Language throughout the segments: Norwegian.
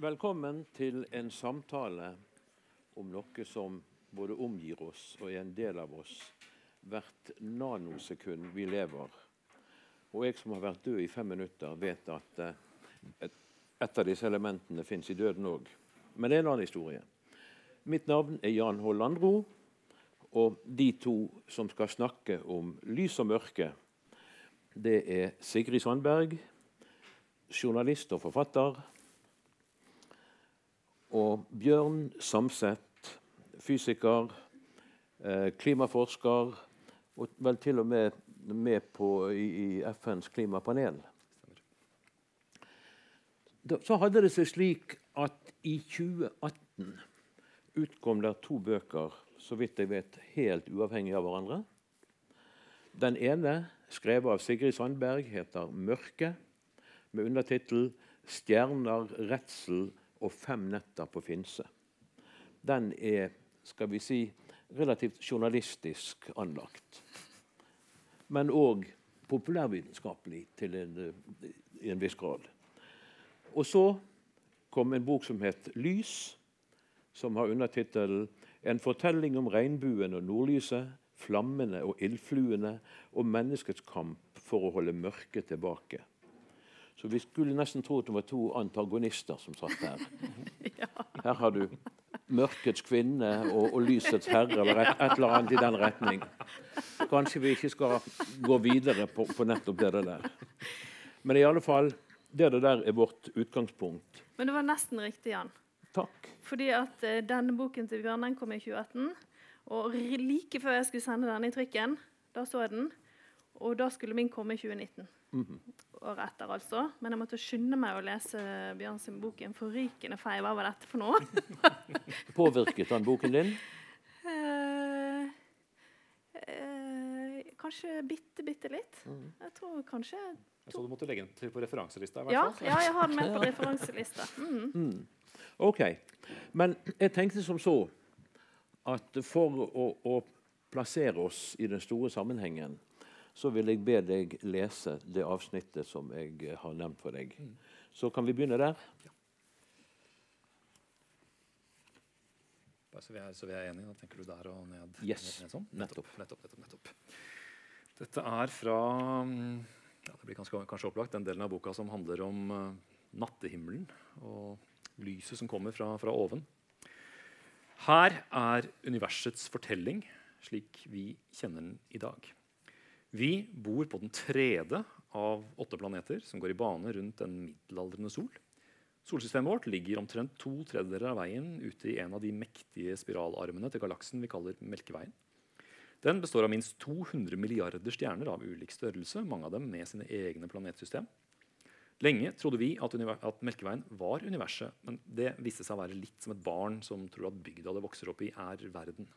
Velkommen til en samtale om noe som både omgir oss og er en del av oss hvert nanosekund vi lever. Og jeg som har vært død i fem minutter, vet at eh, et, av disse elementene fins i døden òg. Men det er en annen historie. Mitt navn er Jan H. Landro. Og de to som skal snakke om lys og mørke, det er Sigrid Sandberg, journalist og forfatter, og Bjørn Samset, fysiker, eh, klimaforsker og vel til og med med på, i, FNs klimapanel. Så hadde det seg slik at i 2018 utkom det to bøker, så vidt jeg vet, helt uavhengig av hverandre. Den ene, skrevet av Sigrid Sandberg, heter 'Mørke', med undertittel 'Stjerner, redsel og fem netter på Finse'. Den er skal vi si, relativt journalistisk anlagt men òg populærvitenskapelig til en, i en viss grad. Og så kom en bok som het 'Lys', som har undertittelen 'En fortelling om regnbuen og nordlyset, flammene og ildfluene og menneskets kamp for å holde mørket tilbake'. Så vi skulle nesten tro at det var to antagonister som satt her. Her har du mørkets kvinne og, og lysets herre, eller et, et, eller annet i den retning. Kanskje vi ikke skal gå videre på, på nettopp det der. Men i alle fall, det der er vårt utgangspunkt. Men det var nesten riktig, Jan. Takk. Fordi at uh, denne boken til Bjørn den kom i 2018. Og like før jeg skulle sende den i trykken, da så jeg den. Og da skulle min komme i 2019. Mm -hmm. Året etter, altså. Men jeg måtte skynde meg å lese Bjørn sin bok 'En forrykende fei'. Hva var dette for noe? Påvirket den boken din? Uh, uh, kanskje bitte, bitte litt. Mm. Jeg tror kanskje Jeg så du måtte legge den til på referanselista? Ja, ja, jeg har den med på referanselista. Mm. Mm. OK. Men jeg tenkte som så at for å, å plassere oss i den store sammenhengen så vil jeg be deg lese det avsnittet som jeg har nevnt for deg. Mm. Så kan vi begynne der. Ja. Bare så vi, er, så vi er enige, da tenker du der og ned? Yes. ned sånn? nettopp. Nettopp, nettopp, nettopp. Dette er fra mm, ja, det blir kanskje, kanskje, opplagt, den delen av boka som handler om uh, nattehimmelen og lyset som kommer fra, fra oven. Her er universets fortelling slik vi kjenner den i dag. Vi bor på den tredje av åtte planeter som går i bane rundt en middelaldrende sol. Solsystemet vårt ligger omtrent to tredjedeler av veien ute i en av de mektige spiralarmene til galaksen vi kaller Melkeveien. Den består av minst 200 milliarder stjerner av ulik størrelse, mange av dem med sine egne planetsystem. Lenge trodde vi at, at, Melkeveien var universet, men det viste seg å være litt som et barn som tror at bygda det vokser opp i, er verden.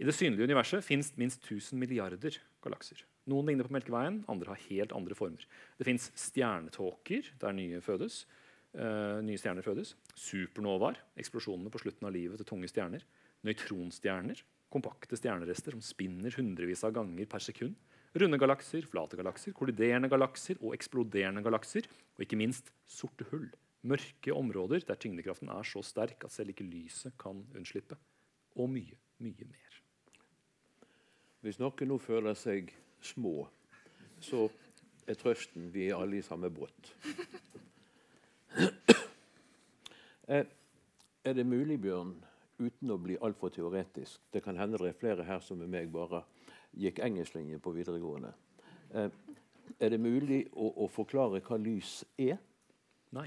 I det synlige universet fins minst 1000 milliarder galakser. Noen ligner på Melkeveien, andre har helt andre former. Det fins stjernetåker der nye, fødes, uh, nye stjerner fødes. Supernovaer, eksplosjonene på slutten av livet til tunge stjerner. Nøytronstjerner, kompakte stjernerester som spinner hundrevis av ganger per sekund. Runde galakser, flate galakser, kolliderende galakser og eksploderende galakser. Og ikke minst sorte hull. Mørke områder der tyngdekraften er så sterk at selv ikke lyset kan unnslippe. Og mye, mye mer. Hvis noen nå føler seg små, så er trøsten vi er alle i samme båt. Eh, er det mulig, Bjørn, uten å bli altfor teoretisk Det kan hende det er flere her som med meg bare gikk engelsklinje på videregående. Eh, er det mulig å, å forklare hva lys er? Nei.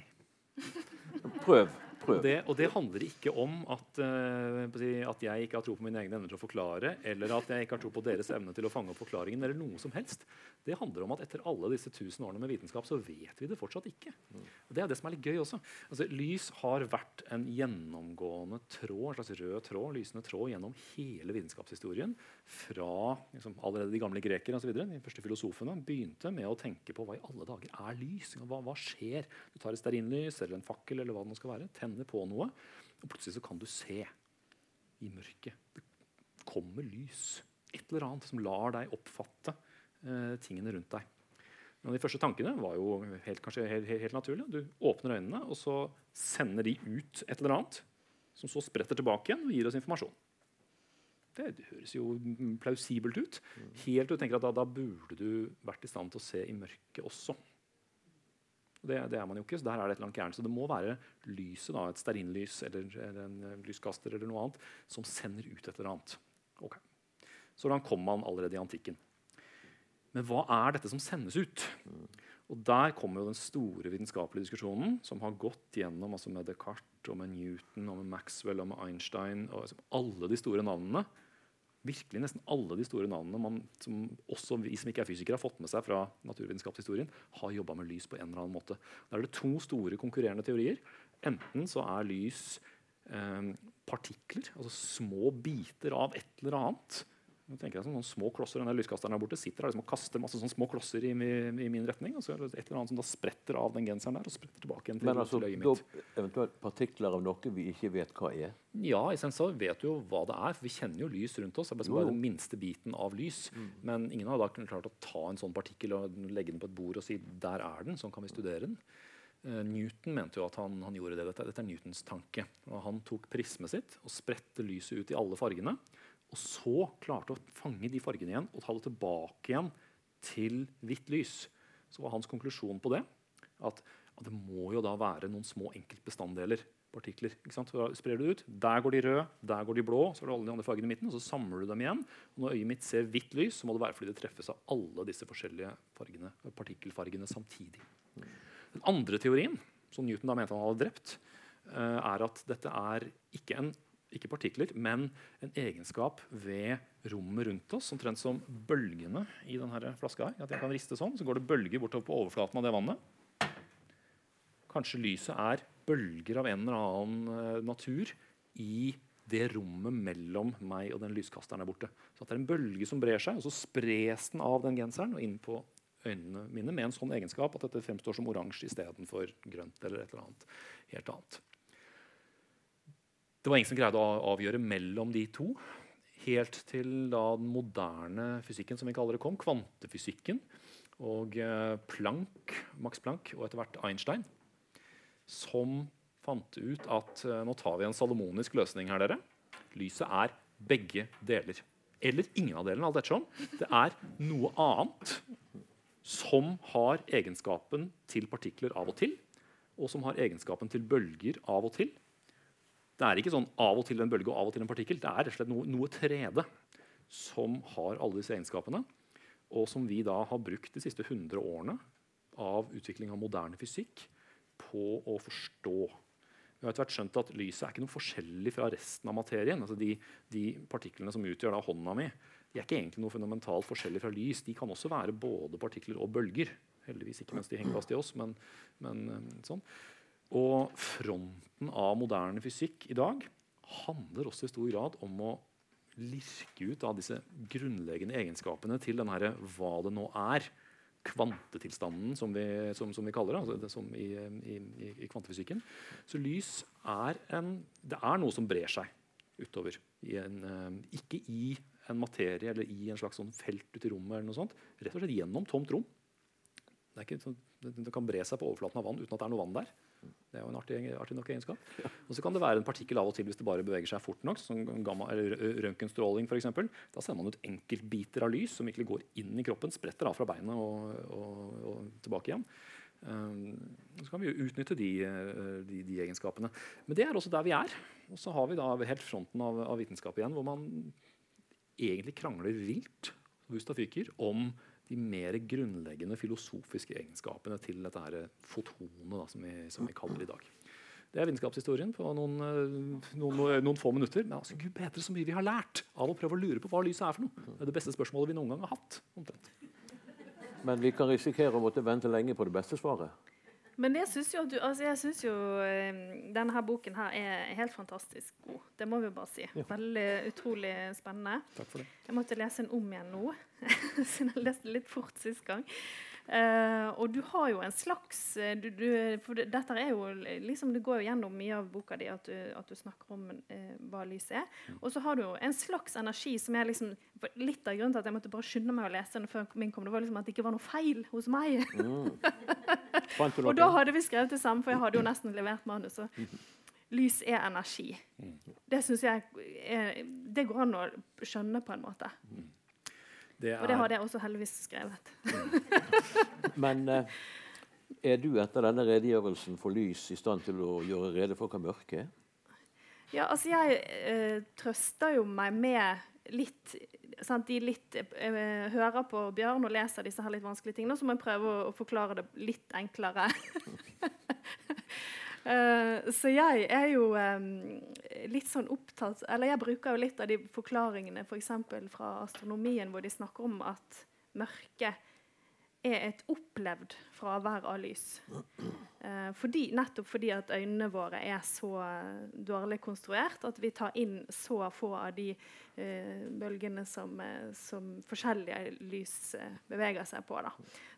Prøv. Og det, og det, handler ikke om at, uh, at, jeg ikke har tro på mine egne evner til å forklare, eller at jeg ikke har tro på deres evne til å fange opp forklaringen. eller noe som helst. Det handler om at etter alle disse tusen årene med vitenskap så vet vi det fortsatt ikke. Og Det er det som er litt gøy også. Altså, lys har vært en gjennomgående tråd, en slags rød tråd, lysende tråd gjennom hele vitenskapshistorien. Fra liksom, allerede de gamle grekere videre, de første filosofene begynte med å tenke på hva i alle dager er lys. Hva, hva skjer? Du tar et stearinlys eller en fakkel eller hva det nå skal være. Tenner på noe, og plutselig så kan du se i mørket. Det kommer lys. Et eller annet som lar deg oppfatte tingene rundt deg. Men de første tankene var jo helt, kanskje helt, helt, helt naturlige. Du åpner øynene, og så sender de ut et eller annet som så spretter tilbake igjen og gir oss informasjon. Det høres jo plausibelt ut. Helt til du tenker at da, da, burde du vært i stand til å se i mørket også. Det, det, er man jo ikke, så der er det et eller annet gærent. Så det må være lyset, da, et stearinlys eller, eller, en lyskaster eller noe annet, som sender ut et eller annet. Okay. Så da kom man allerede i antikken. Men hva er dette som sendes ut? Og Der kommer jo den store vitenskapelige diskusjonen som har gått gjennom altså med Descartes, og med Newton, og med Maxwell og med Einstein. og liksom Alle de store navnene virkelig nesten alle de store navnene man, som også vi som ikke er fysikere, har fått med seg fra naturvitenskapshistorien, har jobba med lys på en eller annen måte. Da er det to store konkurrerende teorier. Enten så er lys eh, partikler, altså små biter av et eller annet nå tenker jeg sånne små klosser, denne Lyskasteren der borte sitter der liksom og kaster masse sånne små klosser i, i, i, min retning. og så er det et eller annet som da spretter av den genseren der og spretter tilbake igjen til, Men altså, til øyet mitt. Eventuelt partikler av noe vi ikke vet hva er? Ja, i sens så vet du jo hva det er. for Vi kjenner jo lys rundt oss. Det er bare den minste biten av lys. Mm. Men ingen har da klart å ta en sånn partikkel og legge den på et bord og si der er den, sånn kan vi studere den. Uh, Newton mente jo at han, han gjorde det. Dette, dette er Newtons tanke. Og han tok prismet sitt og spredte lyset ut i alle fargene. Og så klarte å fange de fargene igjen og ta det tilbake igjen til hvitt lys. Så var hans konklusjon på det at, at det må jo da være noen små enkeltbestanddeler. partikler, ikke sant? Så sprer du det ut. Der går de røde, der går de blå. Så er det alle de andre fargene i midten, og så samler du dem igjen. Og når øyet mitt ser hvitt lys, så må det være fordi det treffes av alle disse forskjellige fargene, partikkelfargene samtidig. Den andre teorien, som Newton da mente han hadde drept, eh, er at dette er ikke en ikke partikler, men en egenskap ved rommet rundt oss, omtrent som bølgene i denne flaska. her, at jeg kan riste sånn, Så går det bølger bortover på overflaten av det vannet. Kanskje lyset er bølger av en eller annen uh, natur i det rommet mellom meg og den lyskasteren der borte. Så det er en bølge som brer seg, og så spres den av den genseren og inn på øynene mine med en sånn egenskap at dette fremstår som oransje istedenfor grønt eller et eller annet helt annet. Det var ingen som greide å avgjøre mellom de to. Helt til da den moderne fysikken som vi kaller det kom, kvantefysikken, og eh, Planck, Max Planck og etter hvert Einstein, som fant ut at eh, nå tar vi en salomonisk løsning her, dere. Lyset er begge deler. Eller ingen av delene. alt ettersom. Det er noe annet som har egenskapen til partikler av og til, og som har egenskapen til bølger av og til, det er ikke sånn av og til en bølge og av og til en partikkel. Det er rett og slett noe, noe 3D som har alle disse egenskapene, og som vi da har brukt de siste 100 årene av utvikling av moderne fysikk på å forstå. Vi har etter hvert skjønt at Lyset er ikke noe forskjellig fra resten av materien. Altså de, de partiklene som utgjør da hånda mi, de er ikke egentlig noe fundamentalt forskjellig fra lys. De kan også være både partikler og bølger. Heldigvis ikke mens de henger fast i oss, men, men sånn. Og fronten av moderne fysikk i dag handler også i stor grad om å lirke ut av disse grunnleggende egenskapene til denne, hva det nå er. Kvantetilstanden, som vi, som, som vi kaller det, altså det i, i, i, kvantefysikken. Så lys er, en, det er noe som brer seg utover. I en, uh, ikke i en materie eller i en slags sånn felt ute i rommet. eller noe sånt, Rett og slett gjennom tomt rom. Det, ikke, det, det kan bre seg på overflaten av vann uten at det er noe vann der. Det er jo en artig, artig nok egenskap. Og så kan det være en partikkel av og til hvis det bare beveger seg fort nok. som gamma, eller Røntgenstråling f.eks. Da sender man ut enkeltbiter av lys som virkelig går inn i kroppen, spretter av fra beinet og, og, og tilbake igjen. Um, så kan vi jo utnytte de, eh, de, de, egenskapene. Men det er også der vi er. Og så har vi da helt fronten av, av vitenskap igjen, hvor man egentlig krangler vilt om de mer grunnleggende filosofiske egenskapene til dette her fotonet da, som, vi, som, vi, kaller det i dag. Det er vitenskapshistorien på noen, eh, noen, noen, få minutter. Men altså, Gud bedre så mye vi har lært av å prøve å lure på hva lyset er for noe. Det er det beste spørsmålet vi noen gang har hatt. Omtrent. Men vi kan risikere å måtte vente lenge på det beste svaret. Men jeg syns jo, altså jeg synes jo um, denne her boken her er helt fantastisk god. Det må vi bare si. Ja. Veldig utrolig spennende. Takk for det. Jeg måtte lese den om igjen nå, siden jeg leste litt fort sist gang. Eh, og du har jo en slags eh, du, du, For det, dette er jo liksom Det går jo gjennom mye av boka di at du, at du snakker om eh, hva lys er. Og så har du jo en slags energi som er liksom Litt av grunnen til at jeg måtte bare skynde meg å lese den før min kom, det var liksom at det ikke var noe feil hos meg. Mm. og da hadde vi skrevet det samme, for jeg hadde jo nesten levert manuset. Lys er energi. Det syns jeg er, Det går an å skjønne, på en måte. Det og det hadde jeg også heldigvis skrevet. Men eh, er du etter denne redegjørelsen for lys i stand til å gjøre rede for hva mørket er? Ja, altså jeg eh, trøster jo meg med litt sant, De litt eh, hører på Bjørn og leser disse her litt vanskelige tingene, så må jeg prøve å, å forklare det litt enklere. Uh, så jeg er jo um, litt sånn opptatt Eller jeg bruker jo litt av de forklaringene f.eks. For fra astronomien, hvor de snakker om at mørket er et opplevd fravær av lys. Eh, fordi, nettopp fordi at øynene våre er så dårlig konstruert at vi tar inn så få av de eh, bølgene som, eh, som, forskjellige lys eh, beveger seg på. Da.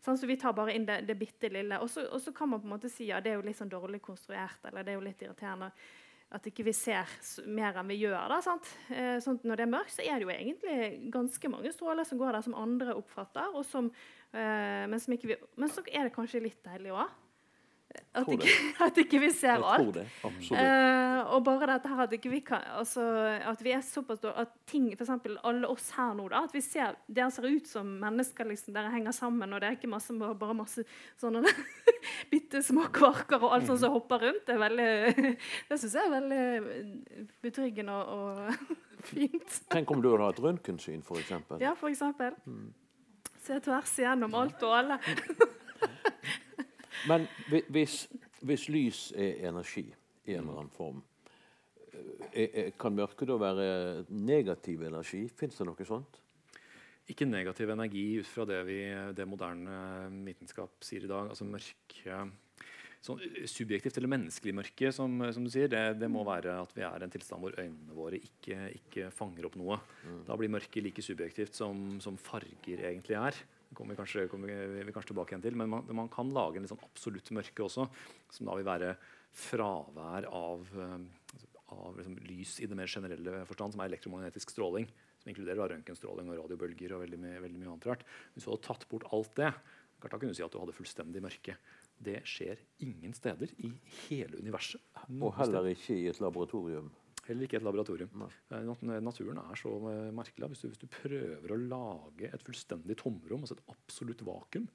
Sånn, så vi tar bare inn det, det bitte lille. Og så kan man på en måte si at ja, det er jo litt sånn dårlig konstruert, eller det er jo litt irriterende at ikke vi ser mer enn vi gjør. Da, eh, sånn når det er mørkt, så er det jo egentlig ganske mange stråler som går der som andre oppfatter, som Uh, men, vi, men, så er det kanskje litt deilig òg. At, at, ikke vi ser alt. Det, Uh, og bare dette her at, vi kan, altså, at vi er såpass At ting, f.eks. alle oss her nå, da, at vi ser, dere ser ut som mennesker. Liksom, dere henger sammen, og det er ikke masse, bare masse sånne bitte små kvarker og alt sånt som hopper rundt. Det, er veldig, det syns jeg er veldig betryggende og, og fint. Tenk om du hadde hatt røntgensyn, f.eks. Ja, eksempel. Mm. Se tvers igjennom alt og alle. Men hvis, hvis, lys er energi i en eller annen form, eh, kan mørke da være negativ energi? Fins det noe sånt? Ikke negativ energi ut fra det, vi, det moderne vitenskap sier i dag. Altså mørke sånn subjektivt eller menneskelig mørke, som, som du sier, det, det, må være at vi er i en tilstand hvor øynene våre ikke, ikke fanger opp noe. Mm. Da blir mørket like subjektivt som, som farger egentlig er. Det kommer vi kanskje, kommer vi kanskje tilbake igjen til, Men man, man kan lage en sånn absolutt mørke også, som da vil være fravær av, av liksom, lys i det mer generelle forstand, som er elektromagnetisk stråling. Som inkluderer røntgenstråling og radiobølger og veldig, veldig mye annet rart. Hvis du hadde tatt bort alt det, da kunne du si at du hadde fullstendig mørke. Det skjer ingen steder i hele universet. Og heller ikke i et laboratorium. Heller ikke et laboratorium. Nei. naturen er så eh, merkelig. Hvis du, hvis du, prøver å lage et fullstendig tomrom, altså et absolutt vakuum,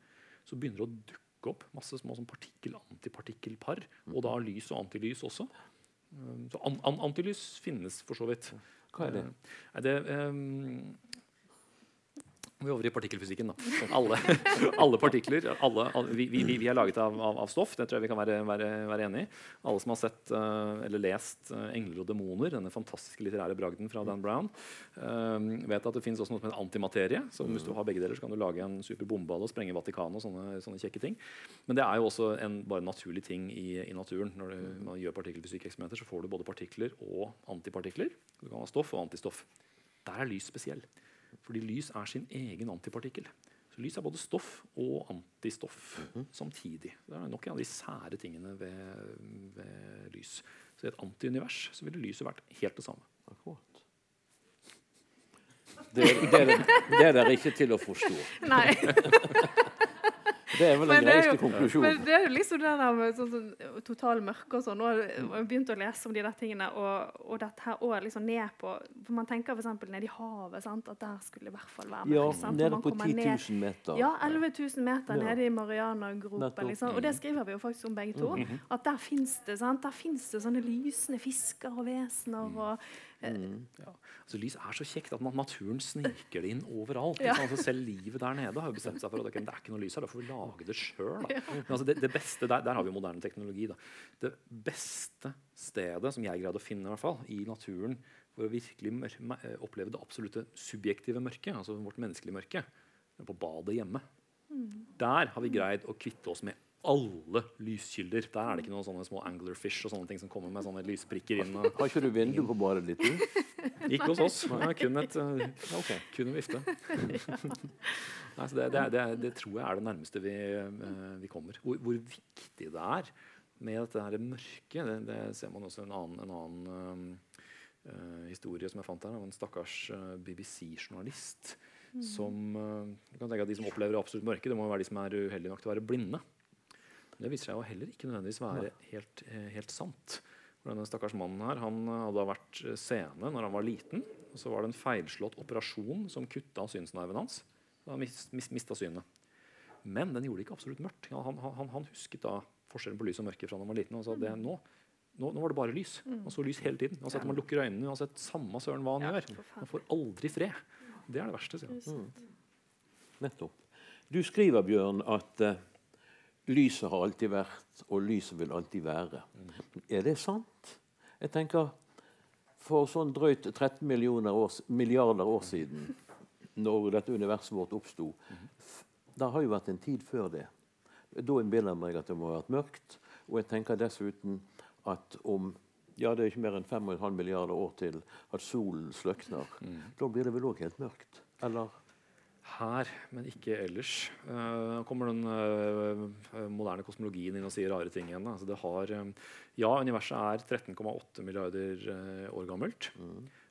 så begynner det å dukke opp masse små sånn partikkel-antipartikkelpar. Og da lys og antilys også. Eh, så an, an, antilys finnes for så vidt. Hva er det? Eh, det um, vi over i partikkelfysikken. da. Alle, alle partikler alle, vi, vi, vi, er laget av, av, av, stoff. Det tror jeg vi kan være, være, være enig i. Alle som har sett uh, eller lest uh, 'Engler og demoner', denne fantastiske litterære bragden fra Dan Brown, uh, vet at det finnes også noe som heter antimaterie. Så hvis du har begge deler, så kan du lage en super bombeball og sprenge Vatikanet og sånne, sånne, kjekke ting. Men det er jo også en bare naturlig ting i, i naturen. Når du, man gjør partikkelfysikkeksperimenter, så får du både partikler og antipartikler. Du kan ha stoff og antistoff. Der er lys spesiell. Fordi lys er sin egen antipartikkel. Så Lys er både stoff og antistoff mm -hmm. samtidig. Det er nok en av de sære tingene ved, ved lys. Så I et antiunivers så ville lyset vært helt det samme. Akkurat. Det, det, det, er dere ikke til å forstå. Nei. Det er vel den greieste konklusjonen. Men det er jo liksom det der med sånn, sånn, total mørke og sånn. Nå har jeg begynt å lese om de der tingene, og, og dette her òg liksom ned på For man tenker f.eks. nede i havet, sant? at der skulle i hvert fall være mørkt. Ja, nede på 10 000 meter. Ja, 11 000 meter nede i Mariana-gropen. Liksom. Og det skriver vi jo faktisk om begge to. -hmm. At der fins det, det sånne lysende fisker og vesener. og Mm. Ja. Altså, lys er så kjekt at naturen sniker det inn overalt. Ja. Altså, selv livet der nede har jo bestemt seg for at okay, det er ikke noe lys her. Da får vi lage det sjøl. Altså, det, det, beste, der, der, har vi jo moderne teknologi. Da. Det beste stedet som jeg greide å finne i, hvert fall, i naturen for å virkelig oppleve det absolutte subjektive mørket, altså vårt menneskelige mørke, på badet hjemme. Mm. Der har vi greid å kvitte oss med alle lyskilder. Der er det ikke noen sånne små anglerfish og sånne ting som kommer med sånne lysprikker inn. Og... Har ikke du vindu på badet ditt? du? Ikke hos oss. Det er kun, et, ja, Ok. kun en vifte. Nei, så det, det, det, det tror jeg er det nærmeste vi, uh, vi kommer. Hvor, hvor viktig det er med dette her mørket, det, det ser man også i en annen, en annen um, uh, historie som jeg fant her, av en stakkars uh, BBC-journalist. Som uh, du kan tenke at De som opplever absolutt mørke, det må jo være de som er uheldige nok til å være blinde. Men det viser seg jo heller ikke nødvendigvis være helt, eh, helt sant. For Denne stakkars mannen her, han eh, hadde vært sene når han var liten. og Så var det en feilslått operasjon som kutta synsnerven hans. Og han mis, mis, mista synet. Men den gjorde det ikke absolutt mørkt. Han, han, han husket da forskjellen på lys og mørke fra da han var liten. og sa det nå, nå, nå var det bare lys. Han så lys hele tiden. Uansett om han lukker øynene, uansett samme søren hva han Ja, gjør. Han får aldri fred. Det er det verste. sier han. Nettopp. Du skriver, Bjørn, at eh, lyset har alltid vært, og lyset vil alltid være. Er det sant? Jeg tenker For sånn drøyt 13 millioner år, milliarder år siden, når dette universet vårt oppsto, det har jo vært en tid før det. Da innbiller jeg meg at det må ha vært mørkt. Og jeg tenker dessuten at om ja, det er ikke mer enn 5,5 milliarder år til at solen sløkner. Da blir det vel òg helt mørkt? Eller? Her, men ikke ellers. Uh, kommer den uh, moderne kosmologien inn og sier rare ting igjen. Altså det har, um, ja, universet er 13,8 milliarder uh, år gammelt.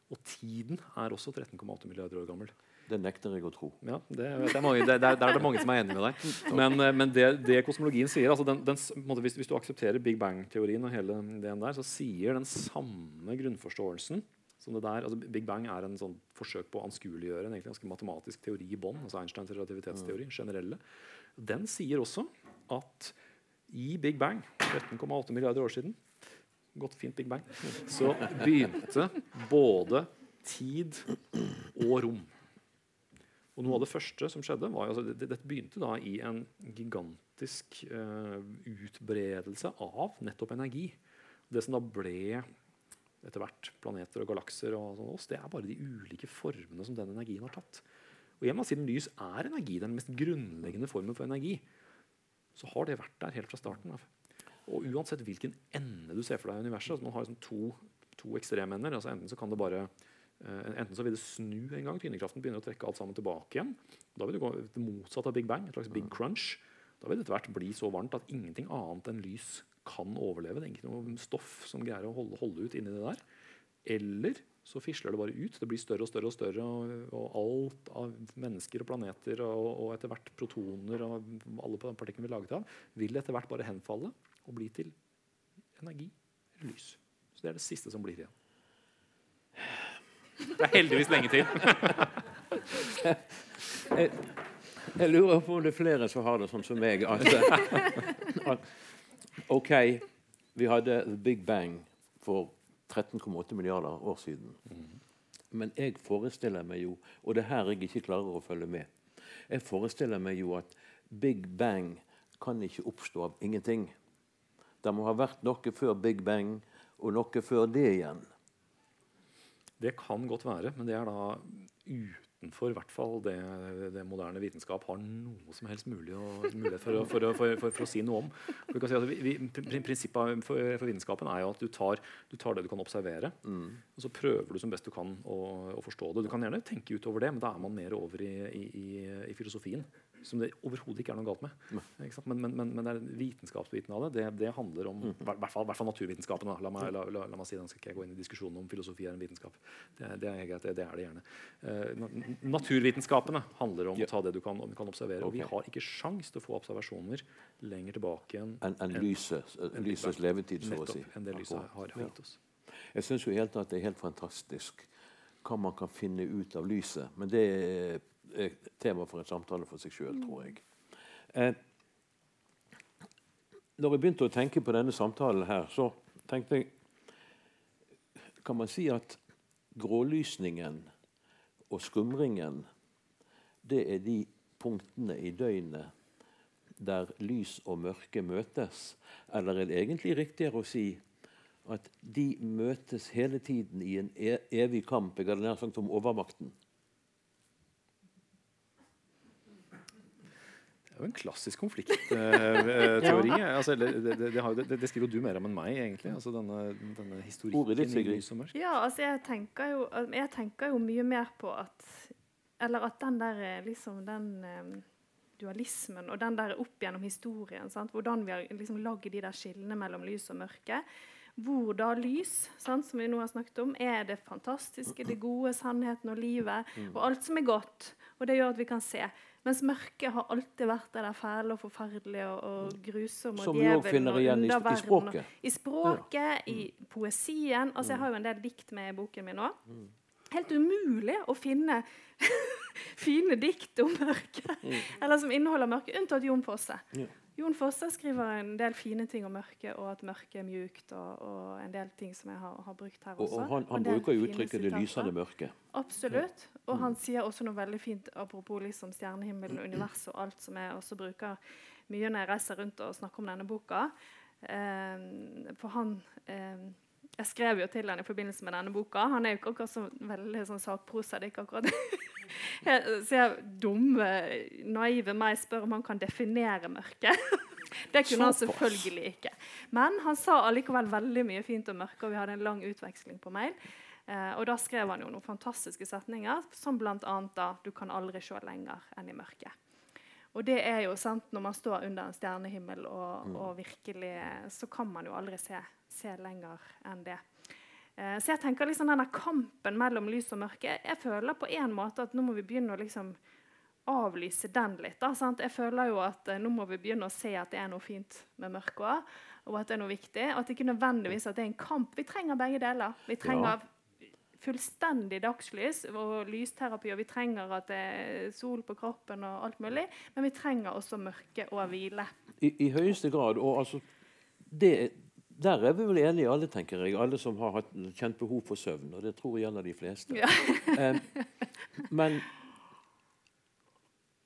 Og tiden er også 13,8 milliarder år gammel. Det nekter jeg å tro. Ja, det, det er mange, det, det, er- der er det mange som er enig med deg. Men, eh, men det, det kosmologien sier altså den, den, hvis, hvis du aksepterer Big Bang-teorien og hele den der, så sier den samme grunnforståelsen som det der, altså Big Bang er en sånn forsøk på å anskueliggjøre en egentlig ganske matematisk teori i bånn. altså Einsteins relativitetsteori, generelle. Den sier også at i Big Bang, 13,8 milliarder år siden, godt fint Big Bang, så begynte både tid og rom. Og noe av det første som skjedde, var altså, Dette det, begynte da i en gigantisk uh, utbredelse av nettopp energi. Det som da ble etter hvert planeter og galakser, og sånn oss, det er bare de ulike formene som den energien har tatt. Og igjen, Siden lys er energi, den mest grunnleggende formen for energi, så har det vært der helt fra starten av. Og uansett hvilken ende du ser for deg i universet altså Man har liksom to, to ekstremender. altså Enten så kan det bare eh, Enten så vil det snu en gang. Tyngdekraften begynner å trekke alt sammen tilbake igjen. Da vil det gå motsatt av Big Bang. et slags Big Crunch. Da vil det etter hvert bli så varmt at ingenting annet enn lys kan overleve. Det er ikke noe stoff som greier å holde, holde ut inni det der. Eller så fisler det bare ut. Det blir større og større, og større, og, og alt av mennesker og planeter og, og etter hvert protoner og alle partiklene vi er laget av, vil etter hvert bare henfalle og bli til energi eller lys. Så det er det siste som blir igjen. Det er heldigvis lenge til. Jeg lurer på om det er flere som har det sånn som meg. At, at OK, vi hadde The Big Bang for 13,8 milliarder år siden. Men jeg forestiller meg jo, og det er her jeg ikke klarer å følge med Jeg forestiller meg jo at Big Bang kan ikke oppstå av ingenting. Det må ha vært noe før Big Bang, og noe før det igjen. Det kan godt være, men det er da utenfor i hvert fall det, det moderne vitenskap har noe som helst mulig å, mulighet for for, å, for, for, for å si noe om. For du kan si at vi, vi, Prinsippet for, for vitenskapen er jo at du tar, du tar det du kan observere, og så prøver du som best du kan å, å forstå det. Du kan gjerne tenke utover det, men da er man mer over i, i, i, i filosofien. Som det overhodet ikke er noe galt med. Men, men, men, men vitenskapsbiten av det, det, det handler om i hvert fall, naturvitenskapen. La, meg, la, la, la meg si det, skal ikke jeg gå inn i diskusjonen om filosofi er en vitenskap. Det, det er greit, det, det er det gjerne. Uh, naturvitenskapene handler om å ta det du kan, kan observere. Og vi har ikke sjans til å få observasjoner lenger tilbake enn en, en, en, lyset, enn lysets levetid, så å si. enn det lyset har, har gitt oss. Jeg syns jo helt at det er helt fantastisk hva man kan finne ut av lyset. Men det er tema for en samtale for seg sjøl, tror jeg. Eh, når jeg begynte å tenke på denne samtalen her, så tenkte jeg Kan man si at grålysningen og skumringen det er de punktene i døgnet der lys og mørke møtes? Eller er det egentlig riktigere å si at de møtes hele tiden i en e evig kamp jeg hadde nær sagt om overmakten? Det er jo en klassisk konfliktteori. Eh, altså, det, det, det, det, skriver du mer om enn meg, egentlig. Altså, denne, denne historikken. Ja, altså, jeg tenker, jo, jeg tenker jo mye mer på at Eller at den der liksom den um, dualismen og den der opp gjennom historien, sant? hvordan vi har liksom lagd de der skillene mellom lys og mørke hvor da lys, sant, som vi nå har snakket om, er det fantastiske, det gode, sannheten og livet, mm. og alt som er godt. Og det gjør at vi kan se. Mens mørket har alltid vært det der fæle og forferdelige og, og mm. grusomme. Som vi òg finner igjen i, i språket. I språket, ja. i mm. poesien. Altså, Jeg har jo en del dikt med i boken min òg. Helt umulig å finne fine dikt om mørket, eller som inneholder mørket, unntatt Jon Fosse. Ja. Jon Fosse skriver en del fine ting om mørket, og at mørket er mjukt. Og, og en del ting som jeg har, har brukt her også. Og, og han, han bruker jo uttrykket 'det lysende mørket'. Absolutt. Og mm. han sier også noe veldig fint apropos liksom stjernehimmelen, universet og alt som jeg også bruker mye når jeg reiser rundt og snakker om denne boka. Eh, for han eh, Jeg skrev jo til han i forbindelse med denne boka. Han er jo ikke akkurat så veldig sånn sakprosa. det er ikke akkurat så jeg dumme, naive meg spør om han kan definere mørket. det kunne han selvfølgelig ikke. Men han sa allikevel veldig mye fint om mørket, og vi hadde en lang utveksling på mail. Eh, og da skrev han jo noen fantastiske setninger, som bl.a. da 'Du kan aldri se lenger enn i mørket'. Og det er jo sant, Når man står under en stjernehimmel, og, mm. og virkelig, så kan man jo aldri se, se lenger enn det. Eh, så jeg tenker liksom denne kampen mellom lys og mørke Jeg føler på en måte at nå må vi begynne å liksom avlyse den litt. Da, jeg føler jo at eh, nå må vi begynne å se at det er noe fint med mørket òg. Og at det er noe viktig. Og at det ikke nødvendigvis at det er en kamp. Vi trenger begge deler. Vi trenger ja. fullstendig dagslys og lysterapi, og vi trenger at det er sol på kroppen og alt mulig. Men vi trenger også mørke og hvile. I, i høyeste grad. Og altså, det der er vi vel enige alle, tenker jeg. Alle som har hatt, kjent behov for søvn. Og det tror jeg gjelder de fleste. Ja. eh, men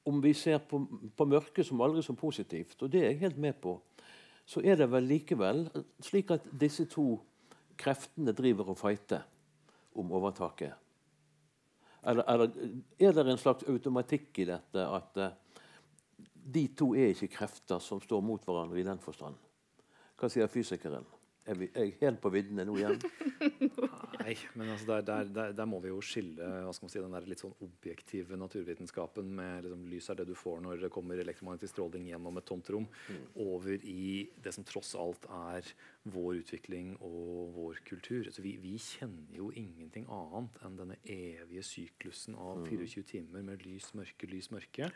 om vi ser på, på mørket som aldri så positivt, og det er jeg helt med på, så er det vel likevel slik at disse to kreftene driver og fighter om overtaket. Eller, eller er det en slags automatikk i dette at uh, de to er ikke krefter som står mot hverandre i den forstand? Hva sier fysikeren? Er vi er helt på viddene nå igjen? Nei, men altså der, der, der, der, må vi jo skille si, den der litt sånn objektive naturvitenskapen med liksom, lys er det du får når det kommer elektromagnetisk stråling gjennom et tomt rom, mm. over i det som tross alt er vår utvikling og vår kultur. Altså, vi, vi, kjenner jo ingenting annet enn denne evige syklusen av 24 mm. timer med lys, mørke, lys, mørke.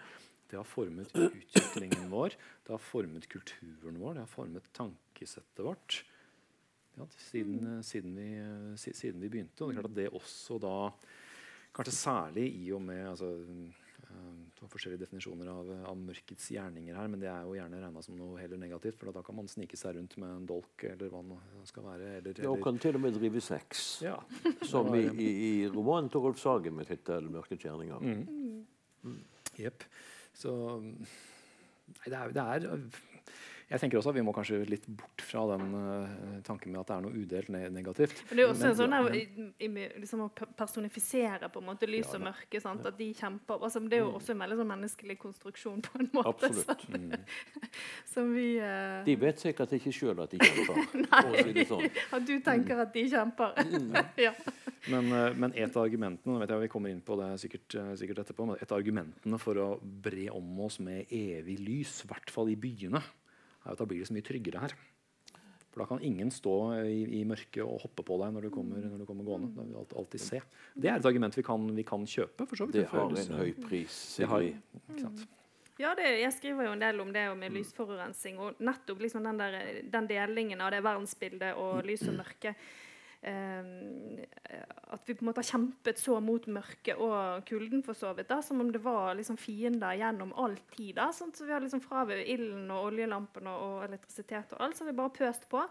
Det har formet utviklingen vår, det har formet kulturen vår, det har formet tankesettet vårt. Ja, siden, mm. siden, vi, siden, vi, begynte. Og det er klart at det også da Kanskje særlig i og med altså, uh, forskjellige definisjoner av, av, mørkets gjerninger her, men det er jo gjerne regna som noe heller negativt. For da kan man snike seg rundt med en dolk eller hva det skal være. Eller, eller, ja, og kan til og med drive sex. Ja. Som i, i, i romanen til Rolf Sagen med tittelen 'Mørkets gjerninger'. Mm. Mm. Så nei, det, er, det er jeg tenker også at Vi må kanskje litt bort fra den uh, tanken med at det er noe udelt ne negativt. Men det er jo også men, sånn der, i, i, liksom Å personifisere på en måte lys ja, og mørke. Sant? Ja. At de kjemper altså, Det er jo mm. også en veldig sånn menneskelig konstruksjon på en måte. Absolutt. Mm. som vi uh... De vet sikkert ikke sjøl at de kjemper. Nei, si sånn. at du tenker at de kjemper. Mm. ja. Men, uh, men, et av argumentene vet jeg vi kommer inn på det sikkert, sikkert etterpå, men et av argumentene for å bre om oss med evig lys, i hvert fall i byene er at da blir det så mye tryggere her. For da kan ingen stå i, i mørket og hoppe på deg når du kommer, når du kommer gående. Da vil vi alltid, alltid se. Det er et argument vi kan, vi kan kjøpe. for så vidt. Det har en høy pris. Det har, ikke sant? Ja, det, jeg skriver jo en del om det med lysforurensning. Og nettopp liksom den, der, den delingen av det verdensbildet og lys og mørke at vi på en måte har kjempet så mot mørket og kulden, for så vidt. da, Som om det var liksom fiender gjennom all tid. da, sånn, så Vi har liksom fra ilden og oljelampene og, elektrisitet og alt, så har vi bare pøst på.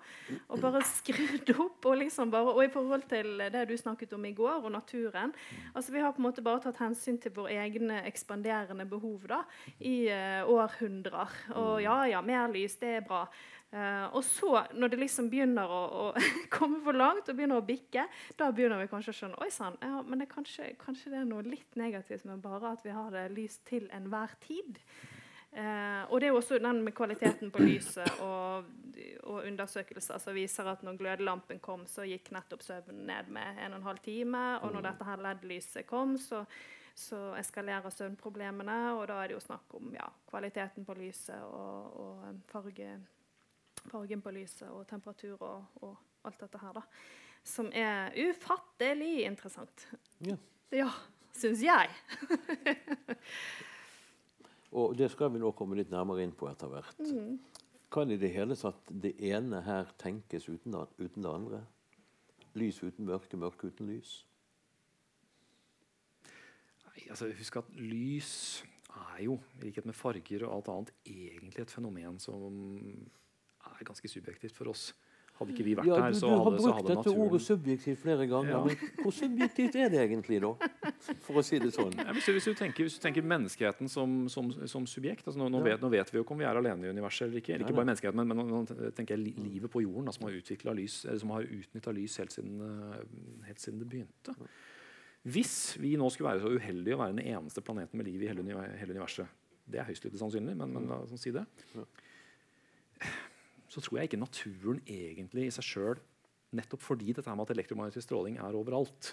Og bare skrudd opp. Og liksom bare, og i forhold til det du snakket om i går, og naturen altså Vi har på en måte bare tatt hensyn til våre egne ekspanderende behov da, i uh, århundrer. Og ja, ja, mer lys, det er bra. Uh, og så, når det liksom begynner å, å komme for langt og begynner å bikke, da begynner vi kanskje å skjønne Oi sann, ja, men det kanskje, kanskje, det er noe litt negativt med bare at vi har det lyst til enhver tid. Uh, og det er jo også den med kvaliteten på lyset og, og undersøkelser som viser at når glødelampen kom, så gikk nettopp søvnen ned med 1 12 time. Og når dette her LED-lyset kom, så, så eskalerer søvnproblemene. Og da er det jo snakk om ja, kvaliteten på lyset og, og farge, fargen på lyset og temperatur og, og, alt dette her, da. Som er ufattelig interessant. Ja. Ja, syns jeg. Og det skal vi nå komme litt nærmere inn på etter hvert. Mm. Kan i det hele tatt det ene her tenkes uten uten det andre? Lys uten mørke, mørke uten lys? Nei, altså Husk at lys er jo, i likhet med farger og alt annet, egentlig et fenomen som er ganske subjektivt for oss. Hadde ikke vi vært Ja, her, hadde så du har brukt dette naturen ordet subjektivt flere ganger. Ja. Men hvor subjektivt er det egentlig, da? For å si det sånn. Ja, hvis, du, hvis, du tenker, hvis du tenker menneskeheten som, som, som subjekt altså nå, nå, vet, nå vet vi jo ikke om vi er alene i universet eller ikke. Eller ikke bare menneskeheten, men, men nå, tenker jeg livet på jorden, da, som har lys, som har utnytta lys helt siden, eh, helt siden det begynte. Hvis vi nå skulle være så uheldige å være den eneste planeten med liv i hele, hele universet Det er høyst lite sannsynlig, men, men la oss si det. Ja. Så tror jeg ikke naturen egentlig i seg sjøl Nettopp fordi dette med at elektromagnetisk stråling er overalt.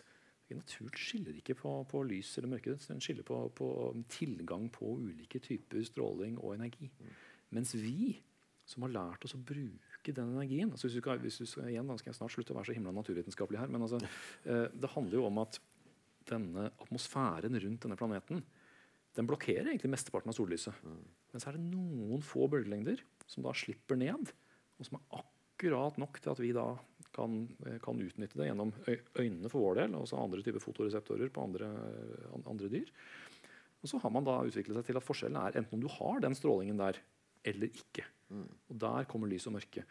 Naturen skiller ikke på, på lys eller mørke. Den skiller på, på tilgang på ulike typer stråling og energi. Mens vi, som har lært oss å bruke den energien altså hvis du skal, hvis du skal, igjen, da skal jeg snart slutte å være så himla naturvitenskapelig her. Men altså, eh, det handler jo om at denne atmosfæren rundt denne planeten den blokkerer egentlig mesteparten av sollyset. Men så er det noen få bølgelengder som da slipper ned, og som er akkurat nok til at vi da kan, eh, kan utnytte det gjennom øynene for vår del, og så andre typer fotoreseptorer på andre, andre dyr. Og så har man da utviklet seg til at forskjellen er enten om du har den strålingen der, eller ikke. Og der kommer lys og mørke.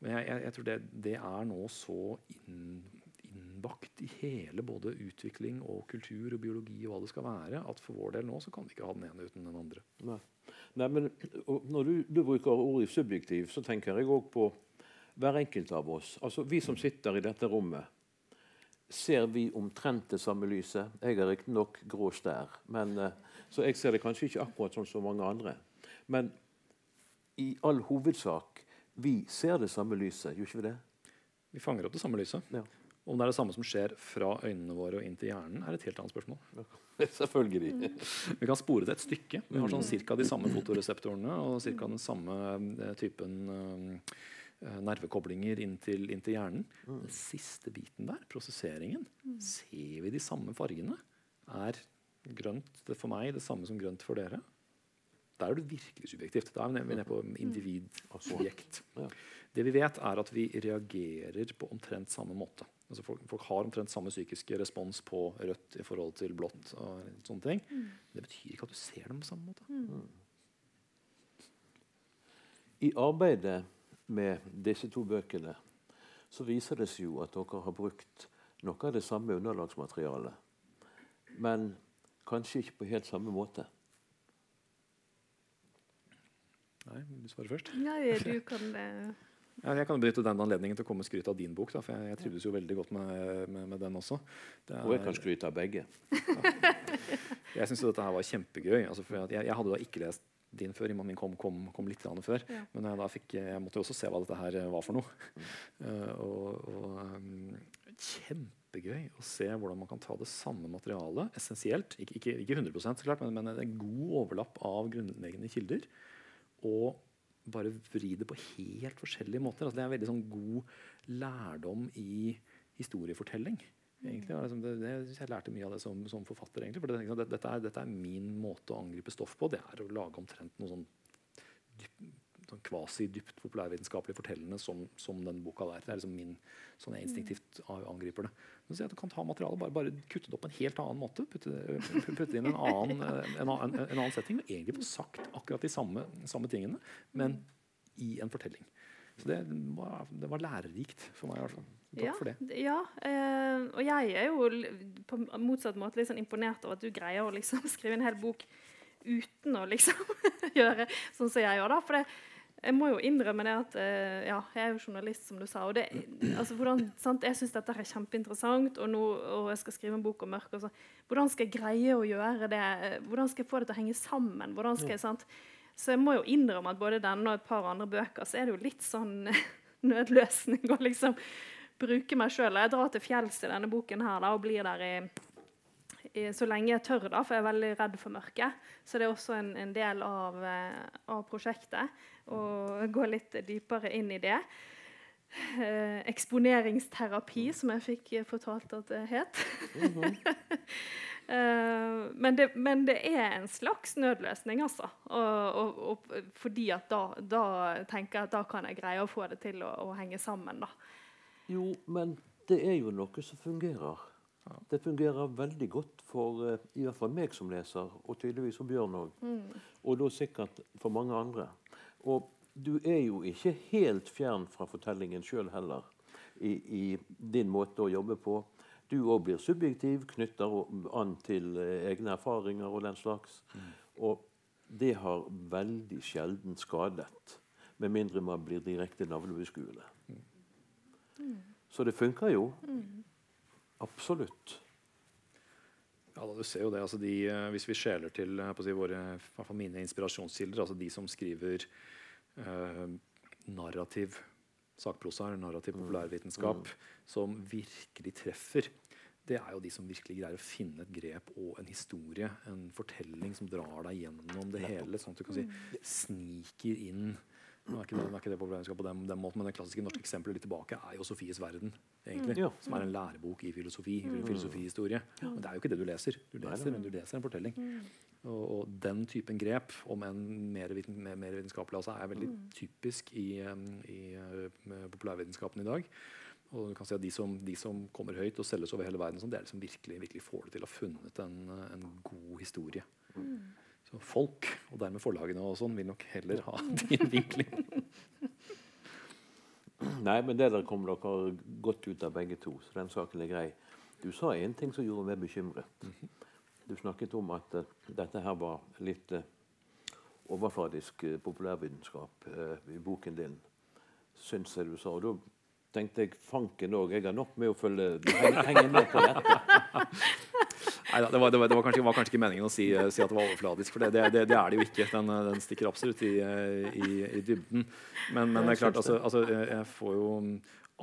Men jeg, jeg, jeg tror det, det er nå så inn, innbakt i hele både utvikling og kultur og biologi og hva det skal være, at for vår del nå så kan vi ikke ha den ene uten den andre. Nei. Nei, men Når du, du bruker ordet subjektiv, så tenker jeg òg på hver enkelt av oss. Altså Vi som sitter i dette rommet, ser vi omtrent det samme lyset. Jeg er riktignok grå stær, men, eh, så jeg ser det kanskje ikke akkurat sånn som mange andre. Men i all hovedsak vi ser det samme lyset, gjør ikke vi det? Vi fanger opp det samme lyset. Ja. Om det er det samme som skjer fra øynene våre og inn til hjernen, er et helt annet spørsmål. Selvfølgelig. Vi kan spore det et stykke. Vi har sånn cirka de samme fotoreseptorene og ca. den samme eh, typen eh, eh, nervekoblinger inn til, inn til hjernen. Den siste biten der, prosesseringen, ser vi de samme fargene? Er grønt det for meg det samme som grønt for dere? Der er det virkelig subjektivt. Da er vi nede- på individ-objekt. Ja. Det vi vet, er at vi reagerer på omtrent samme måte. Altså folk, folk har omtrent samme psykiske respons på rødt i forhold til blått. og sånne ting. Det betyr ikke at du ser dem på samme måte. I arbeidet med disse to bøkene så viser det seg jo at dere har brukt noe av det samme underlagsmaterialet, men kanskje ikke på helt samme måte. Nei, du svarer først? Nei, du kan Ja, jeg kan benytte den anledningen til å komme med skryt av din bok. Da, for jeg, jeg trivdes jo veldig godt med, med, med den også. Det Og jeg er- kan skryte av begge. Jeg syns dette her var kjempegøy. Altså, for jeg, jeg hadde da ikke lest din før. Min kom, kom, kom litt før. Ja. Men jeg, da fikk, jeg måtte jo også se hva dette her var for noe. Uh, og og um, kjempegøy å se hvordan man kan ta det samme materialet, essensielt, ikke, ikke, ikke 100 så klart, men, men en god overlapp av grunnleggende kilder, og bare vri det på helt forskjellige måter. Altså, det er veldig sånn god lærdom i historiefortelling. Egentlig, er liksom, det, det, jeg lærte mye av det som, som forfatter. egentlig, for det, det, dette, er, dette er min måte å angripe stoff på. Det er å lage omtrent noe sånn, dyp, sånn kvasi-dypt populærvitenskapelig fortellende som, som den boka der. Det er liksom min, sånn jeg instinktivt angriper det. Så Du kan ta materialet bare, bare kutte det opp på en helt annen måte. Putte, putte det inn en annen, en, annen, en annen setting. Og egentlig få sagt akkurat de samme, samme tingene, men i en fortelling. Så det var, det var lærerikt for meg. fall. Takk ja, for det. Ja, eh, og jeg er jo på motsatt måte litt sånn imponert over at du greier å liksom skrive en hel bok uten å liksom gjøre sånn som jeg gjør. da, for det, jeg må jo innrømme det at eh, ja, jeg er jo journalist, som du sa. og det, altså hvordan, sant, Jeg syns dette er kjempeinteressant, og, nå, og jeg skal skrive en bok om mørke. og så, Hvordan skal jeg greie å gjøre det? Hvordan skal jeg få det til å henge sammen? Hvordan skal jeg, sant? Så jeg må jo innrømme at både denne og et par andre bøker så er det jo litt sånn nødløsning å liksom bruke meg sjøl. Jeg drar til fjells i denne boken her da, og blir der i, så lenge jeg tør, da, for jeg er veldig redd for mørket. Så det er også en, en del av, eh, av prosjektet å gå litt dypere inn i det. Eh, eksponeringsterapi, som jeg fikk fortalt at det het. Mm -hmm. eh, men, det, men, det, er en slags nødløsning, altså. Og, og, og, fordi at da, da, tenker jeg at da kan jeg greie å få det til å, å, henge sammen. da. Jo, men det er jo noe som fungerer. Det fungerer veldig godt for uh, i hvert fall meg som leser, og tydeligvis for Bjørn òg. Mm. Og da sikkert for mange andre. Og du er jo ikke helt fjern fra fortellingen sjøl heller i, i, din måte å jobbe på. Du òg blir subjektiv, knytter an til eh, egne erfaringer og den slags. Mm. Og det har veldig sjelden skadet, med mindre man blir direkte navlebeskuende. Mm. Så det funker jo. Mm. Absolutt. Ja, da, du ser jo det, altså de, eh, Hvis vi skjeler til eh, si, våre, mine inspirasjonskilder, altså de som skriver eh, narrativ sakprosa eller narrativ mm. populærvitenskap mm. som virkelig treffer, det er jo de som virkelig greier å finne et grep og en historie, en fortelling som drar deg gjennom det hele, sånn at du kan si mm. sniker inn nå er ikke det, er ikke det populærvitenskap på den, den, måten, men det klassiske norske eksempelet litt tilbake er jo Sofies verden. egentlig, mm. Som er en lærebok i filosofi, mm. filosofihistorie. Men det er jo ikke det du leser. Du leser, men du leser en fortelling. Og, og, den typen grep, om en mer, mer, mer vitenskapelig, altså, er veldig mm. typisk i, i uh, populærvitenskapen i dag. Og du kan si at de som, de som, kommer høyt og selges over hele verden, sånn, det er de som virkelig, virkelig får det til å ha funnet en, en god historie. Mm. Så folk, og dermed forlagene og sånn, vil nok heller ha din vinkling. Nei, men det der kom dere godt ut av begge to, så den saken er grei. Du sa én ting som gjorde meg bekymret. Mm -hmm. Du snakket om at uh, dette her var litt uh, overfladisk uh, populærvitenskap i boken din, syns jeg du sa. Og da tenkte jeg fanken òg, jeg har nok med å følge, henge med på dette. Neida, det, var, det, var, det var, kanskje, var, kanskje, ikke meningen å si, si, at det var overfladisk, for det, det, det er det jo ikke. Den, den stikker absolutt i, i, i dybden. Men, men, det er klart, altså, altså, jeg får jo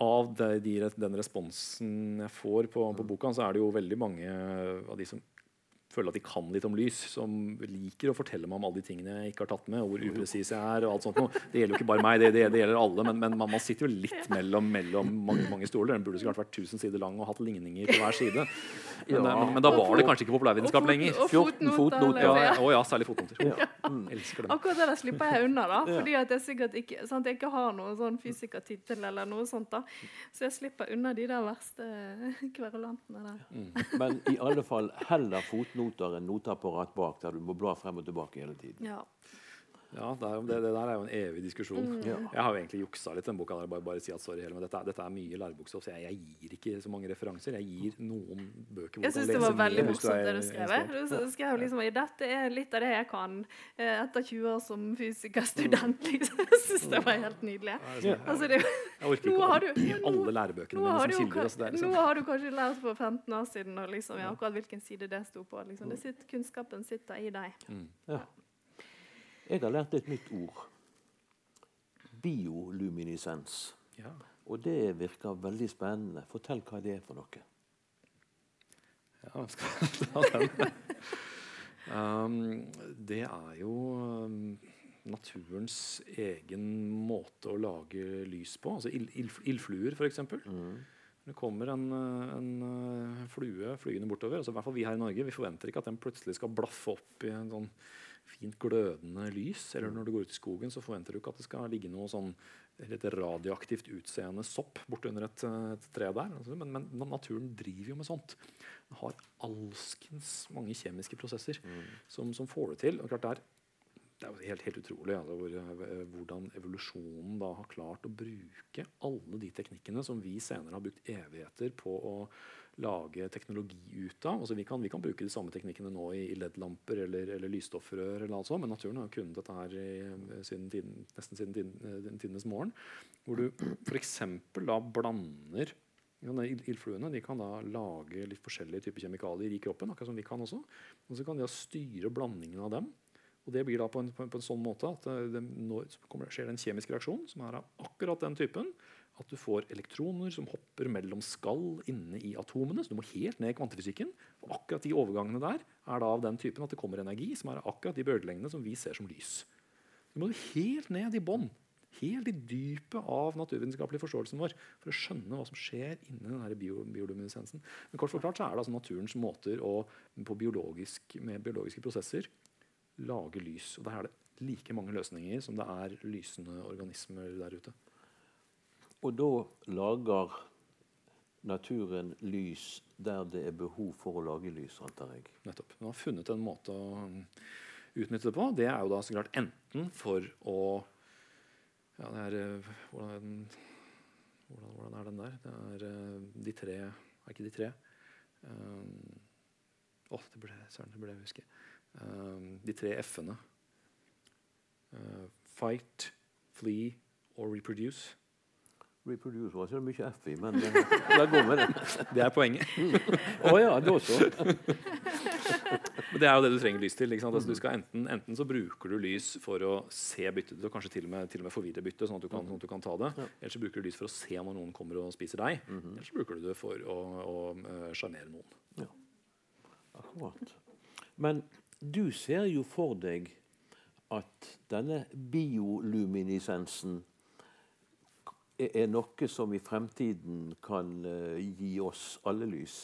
av de, den responsen jeg får på, på boka, så er det jo veldig mange av de som føler at de kan litt om lys, som liker å fortelle meg om alle de tingene jeg ikke har tatt med, og hvor upresis jeg er. og alt sånt. Det gjelder jo ikke bare meg, det, det, det gjelder alle, men, men man, man, sitter jo litt mellom, mellom mange, mange, stoler. Den burde sikkert vært 1000 sider lang og hatt ligninger på hver side. Men, ja. men, men da var det kanskje ikke populærvitenskap lenger. 14 fotnoter. Ja, ja, ja, særlig fotnoter. Ja. Mm, elsker dem. Akkurat det der slipper jeg unna, da, fordi at jeg sikkert ikke, sant, jeg ikke har noen sånn fysikertittel eller noe sånt. da. Så jeg slipper unna de der verste kverulantene der. Mm. Men i alle fall heller fotnoter enn noteapparat bak der du må bla frem og tilbake hele tiden. Ja. Ja, det, det, det, der er jo en evig diskusjon. Mm. Ja. Jeg har jo egentlig juksa litt den boka. der, bare, bare si at sorry, men dette, dette er mye lærebokstoff. Jeg, jeg, gir ikke så mange referanser. Jeg gir noen bøker Jeg syns det var veldig morsomt det du skrev. Du skrev liksom Dette er litt av det jeg kan eh, etter 20 år som fysikerstudent. Liksom. Jeg syns det var helt nydelig. Ja. Altså, det, jeg orker ikke å alle lærebøkene mine som kilder. Altså, liksom. Nå har du kanskje lært for 15 år siden og liksom, ja, akkurat hvilken side det sto på. Liksom. Det sitter, kunnskapen sitter i deg. Mm. Ja. Jeg har lært et nytt ord. Bioluminisens. Ja. Og det virker veldig spennende. Fortell hva det er for noe. Ja, skal jeg ta den? um, det er jo um, naturens egen måte å lage lys på. Altså ild, ild, ildfluer, f.eks. Mm. Det kommer en, en, uh, flue flygende bortover. Altså, i hvert fall Vi her i Norge vi forventer ikke at den plutselig skal blaffe opp i en sånn fint glødende lys. Eller når du går ut i skogen, så forventer du ikke at det skal ligge noe sånn litt radioaktivt utseende sopp bortunder et, et tre der. Altså, men, men, naturen driver jo med sånt. Den har alskens mange kjemiske prosesser mm. som, som, får det til. Og klart det er jo helt, helt utrolig altså, hvor, eh, hvordan evolusjonen da har klart å bruke alle de teknikkene som vi senere har brukt evigheter på å lage teknologi ut av. Altså vi, kan, vi kan bruke de samme teknikkene nå i, LED-lamper eller, eller lysstoffrør, eller alt men naturen har kunnet dette her i, siden tiden, nesten siden tiden, eh, tidenes morgen. Hvor du f.eks. da blander Ildfluene de kan da lage litt forskjellige typer kjemikalier i kroppen, akkurat som vi kan også. Og så kan de da styre blandingen av dem Og det blir da på en, på en, på en sånn måte at det, det, når, skjer det en kjemisk reaksjon som er av akkurat den typen at du får elektroner som hopper mellom skall inne i atomene. Så du må helt ned i kvantefysikken. Og akkurat de overgangene der er da av den typen at det kommer energi som er akkurat de bølgelengdene som vi ser som lys. Så må du helt ned i bånn, helt i dypet av naturvitenskapelig forståelsen vår for å skjønne hva som skjer inni denne bio, bioluminescensen. Men kort forklart så er det altså naturens måter å, biologisk, med biologiske prosesser lage lys. Og der er det like mange løsninger som det er lysende organismer der ute. Og da lager naturen lys der det er behov for å lage lys, antar jeg. Nettopp. Hun har funnet en måte å utnytte det på. Det er jo da så klart enten for å Ja, det er eh, hvordan er, den, hvordan, hvordan er den der? Det er eh, de tre Er ikke de tre? Um, oh, det ble, søren, det ble jeg huske. Um, de tre f-ene. Uh, fight, flee or reproduce. Reproduce var det mye F i, men det går med det. Det er poenget. Å oh, ja, det også. Men det er jo det du trenger lys til. Altså, du enten, enten, så bruker du lys for å se byttet, og kanskje til og med, til og med forvirre byttet, sånn sånn at, du kan ta det. Ja. Eller så bruker du lys for å se om noen kommer og spiser deg. Mm -hmm. Eller så bruker du det for å eh, sjarmere noen. Ja. Akkurat. Men du ser jo for deg at denne bioluminiscensen er noe som i fremtiden kan uh, gi oss alle lys.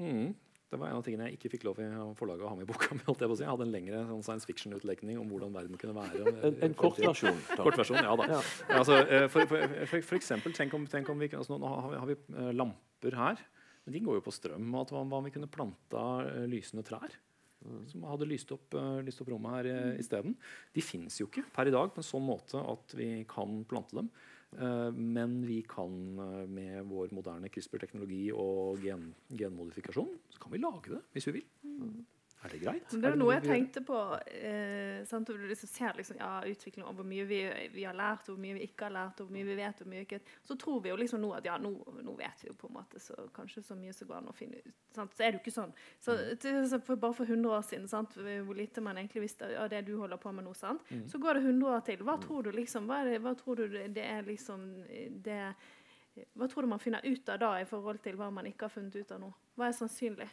Mm. Det var en av tingene jeg ikke fikk lov i forlaget å ha med i boka. Jeg, jeg hadde en lengre sånn science fiction-utlegning om hvordan verden kunne være. En, en kort versjon? Kort versjon, ja da. Ja. Altså, eh, for, for, for, for, eksempel, tenk om, tenk om vi, altså, Nå har vi, har vi lamper her, men de går jo på strøm. og Hva om vi kunne planta lysende trær? Mm. Som hadde lyst opp, lyst opp rommet her isteden. De fins jo ikke per i dag på en sånn måte at vi kan plante dem. Eh, men vi kan eh, med vår moderne CRISPR-teknologi og gen genmodifikasjon så kan vi lage det hvis vi vil. Mm. Er det greit? Det er noe jeg tenkte på. Eh, sant? Du liksom ser liksom, ja, utviklingen og hvor mye vi, vi, har lært, hvor mye vi ikke har lært, og hvor mye vi vet. hvor mye ikke. Så tror vi jo liksom nå at ja, nå, nå vet vi jo på en måte så kanskje så mye som går an å finne ut. Sant? Så er det jo ikke sånn. Så, til, så for, Bare for 100 år siden, sant? hvor lite man egentlig visste av det du holder på med nå, sant? Mm. så går det 100 år til. Hva mm. tror du liksom, hva, det, hva tror du det er liksom det, Hva tror du man finner ut av da i forhold til hva man ikke har funnet ut av nå? Hva er sannsynlig?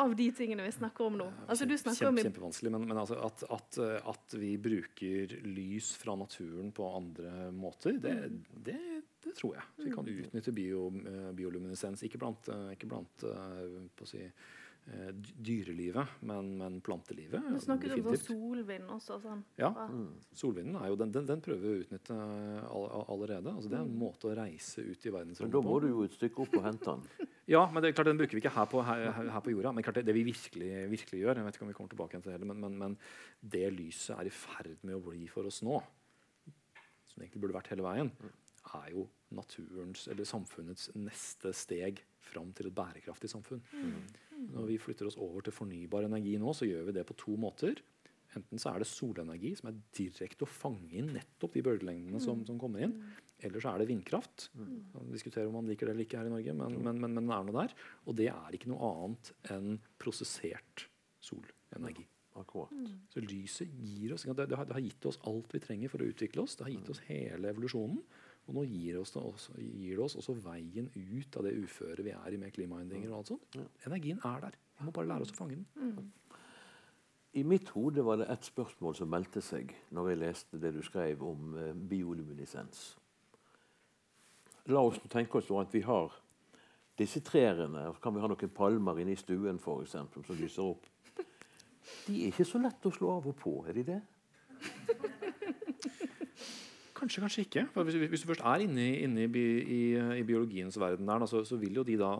Av de tingene vi snakker om nå? Altså, Kjempe, kjempevanskelig, men, men altså at, at, at, vi bruker lys fra naturen på andre måter, det, det, det tror jeg. Så vi kan mm. utnytte bio, eh, bioluminescens, ikke blant, eh, ikke blant eh, på å si, Eh, dyrelivet, men, men plantelivet. Du snakker om solvind også. Sånn. Ja. Mm. Solvinden er jo, den, den, den, prøver vi å utnytte all, allerede. Altså, det er en mm. måte å reise ut i verdensrommet på. Da må du jo et stykke opp og hente den. ja, men det er klart, den bruker vi ikke her på, her, her på jorda. Men klart, det, det vi virkelig, virkelig, gjør, jeg vet ikke om vi kommer tilbake til det men, men, men det lyset er i ferd med å bli for oss nå, som det egentlig burde vært hele veien, mm. er jo naturens eller samfunnets neste steg fram til et bærekraftig samfunn. Mm. Når vi flytter oss over til fornybar energi nå, så gjør vi det på to måter. Enten så er det solenergi, som er direkte å fange inn nettopp de bølgelengdene som, som, kommer inn. Eller så er det vindkraft. Vi diskuterer om man liker det eller ikke her i Norge, men, men, men, men det er noe der. Og det er ikke noe annet enn prosessert solenergi. Akkurat. Så lyset gir oss, det, det, har, det har gitt oss alt vi trenger for å utvikle oss. Det har gitt oss hele evolusjonen. Og nå gir, oss det, også, gir det oss også veien ut av det uføret vi er i med klimaendringer. og alt sånt. Energien er der. Vi må bare lære oss å fange den. Mm. I mitt hode var det ett spørsmål som meldte seg når jeg leste det du skrev om eh, bioluminisens. La oss tenke oss at vi har disse trærne, og så kan vi ha noen palmer inne i stuen for eksempel, som lyser opp. De er ikke så lett å slå av og på, er de det? Kanskje, kanskje ikke. For hvis, hvis du først er inne, inne i, i, i, biologiens verden, der, så, så, vil jo de da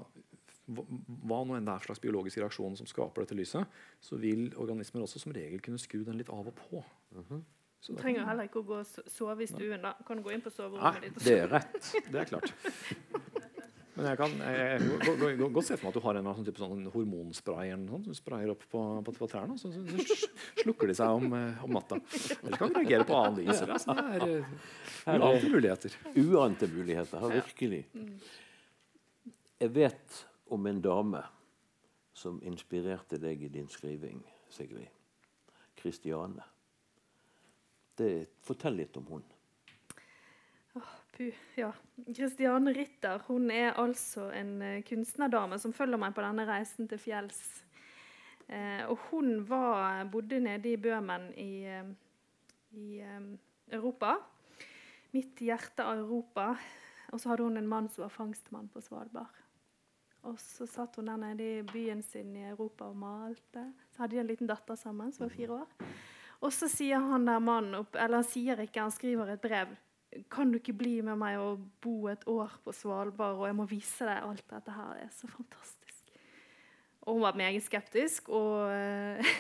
hva nå enn det er slags biologisk reaksjon som skaper dette lyset, så vil organismer også som regel kunne skru den litt av og på. Mm -hmm. du trenger heller ikke å gå og sove i stuen. da. Kan du gå inn på soverommet ditt? Det er rett. Det er klart. Men jeg kan godt se for meg at du har en sånn type sånn hormonspray sånn, som sprayer opp på, på, på trærne, så, så, så, slukker de seg om, eh, om natta. Eller kan reagere på annen lys. Altså, det er uh, uante muligheter. Uante muligheter, virkelig. Jeg vet om en dame som inspirerte deg i din skriving, Sigrid. Kristiane. Fortell litt om hun. Puh, ja. Christiane Ritter hun er altså en eh, kunstnerdame som følger meg på denne reisen til fjells. Eh, og hun var, bodde nede i Bøhmen i, eh, i um, Europa. Midt i hjertet av Europa. Og så hadde hun en mann som var fangstmann på Svalbard. Og så satt hun der nede i byen sin i Europa og malte. Så hadde de en liten datter sammen som var fire år. Og så sier han der mannen opp, eller han sier ikke, han skriver et brev. Kan du ikke bli med meg og bo et år på Svalbard, og jeg må vise deg alt dette her. Det er så fantastisk. Og hun var meget skeptisk og uh,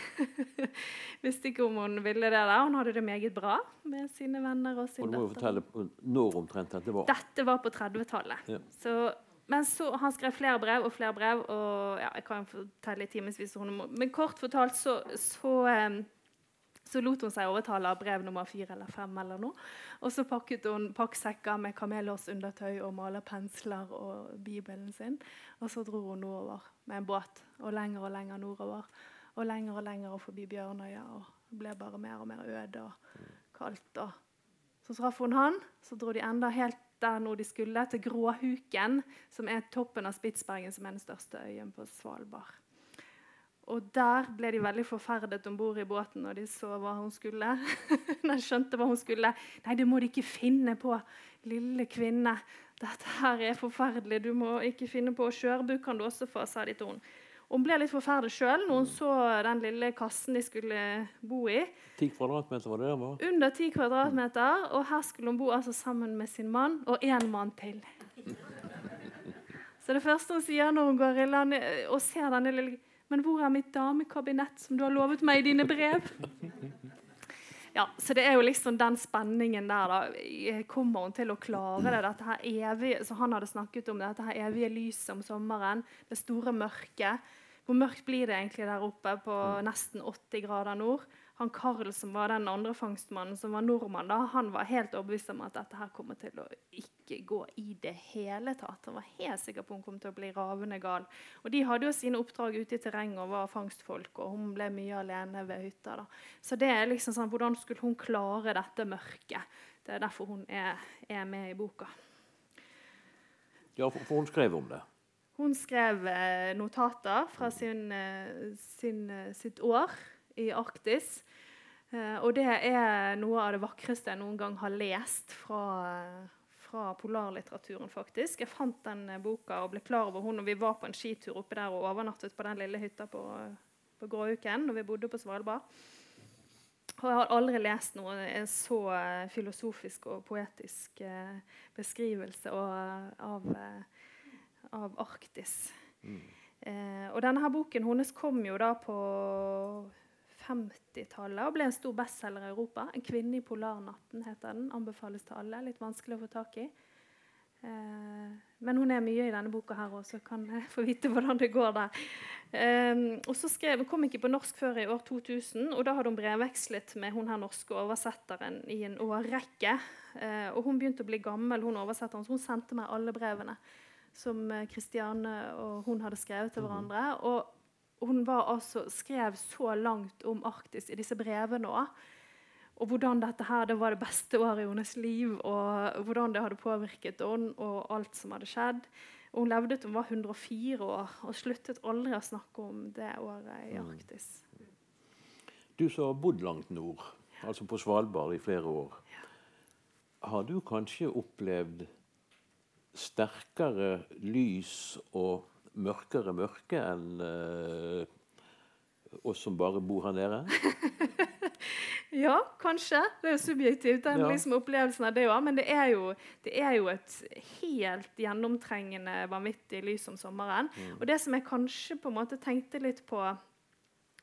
visste ikke om hun ville det der. Hun hadde det meget bra med sine venner og sin og du må datter. fortelle når omtrent dette var. Dette var på 30-tallet. Ja. Så, men så Han skrev flere brev og flere brev. og ja, Jeg kan fortelle i timevis. Men kort fortalt så, så, em, så lot hun seg overtale av brev nummer fire eller fem. eller noe. Og så pakket hun pakksekker med kamelhårsundertøy og malerpensler og bibelen sin. Og så dro hun nordover med en båt. Og lenger og lenger nordover. Og lenger og lenger forbi Bjørnøya. Og ble bare mer og mer øde og kaldt. og så traff hun han. Så dro de enda helt der når de skulle, til Gråhuken, som er toppen av Spitsbergen, som er den største øyen på Svalbard. Og der ble de veldig forferdet om bord i båten når de så hva hun skulle. Når de skjønte hva hun skulle. Nei, det må de ikke finne på, lille kvinne. Dette her er forferdelig. Du må ikke finne på. Skjørbuk kan du også få, sa de til henne. Hun ble litt forferdet sjøl når hun så den lille kassen de skulle bo i. 10 kvadratmeter var det der var? Under 10 kvadratmeter, og her skulle hun bo altså sammen med sin mann og én mann til. Så det første hun sier når hun går i land og ser denne lille Men hvor er mitt damekabinett som du har lovet meg i dine brev? Ja, Så det er jo liksom den spenningen der. da. Kommer hun til å klare det? dette her evige, så Han hadde snakket om dette her evige lyset om sommeren. Det store mørket. Hvor mørkt blir det egentlig der oppe på nesten 80 grader nord? Han Karl, som var den andre fangstmannen, som var nordmann, da, han var helt overbevist om at dette her kommer til å ikke gå i det hele tatt. Han var helt sikker på hun kom til å bli ravende gal. Og De hadde jo sine oppdrag ute i terrenget og var fangstfolk, og hun ble mye alene ved hytta. da. Så det er liksom sånn, hvordan skulle hun klare dette mørket? Det er derfor hun er, er med i boka. Ja, for, for hun skrev om det. Hun skrev eh, notater fra sin, eh, sin, eh, sitt år i Arktis. Eh, og det er noe av det vakreste jeg noen gang har lest fra, eh, fra polarlitteraturen. faktisk. Jeg fant den eh, boka og ble klar over henne når vi var på en skitur oppe der og overnattet på den lille hytta på, på Gråuken når vi bodde på Svalbard. Og jeg har aldri lest noe en så eh, filosofisk og poetisk eh, beskrivelse av, eh, av Arktis. Eh, og denne her boken hennes kom jo da på 50-tallet og ble en stor bestselger i Europa. 'En kvinne i polarnatten' heter den. Anbefales til alle. Litt vanskelig å få tak i. Eh, men hun er mye i denne boka her også, så kan jeg få vite hvordan det går der. Eh, og så skrev, Hun kom ikke på norsk før i år 2000, og da hadde hun brevvekslet med hun her norske oversetteren i en årrekke. Eh, og hun begynte å bli gammel, hun oversetteren, så hun sendte meg alle brevene som Kristiane og hun hadde skrevet til hverandre. Og hun var altså, skrev så langt om Arktis i disse brevene òg. Og hvordan dette her, det var det beste året i hennes liv, og hvordan det hadde påvirket henne, og alt som hadde skjedd. Og hun levde til hun var 104 år, og sluttet aldri å snakke om det året i Arktis. Du som har bodd langt nord, altså på Svalbard i flere år. Har du kanskje opplevd sterkere lys og mørkere mørke enn eh, oss som bare bor her nede? Ja, kanskje. Det er jo subjektivt, den Ja. liksom opplevelsen av det òg. Men det er, jo, det er jo et helt gjennomtrengende, vanvittig lys om sommeren. Og det som jeg kanskje på en måte tenkte litt på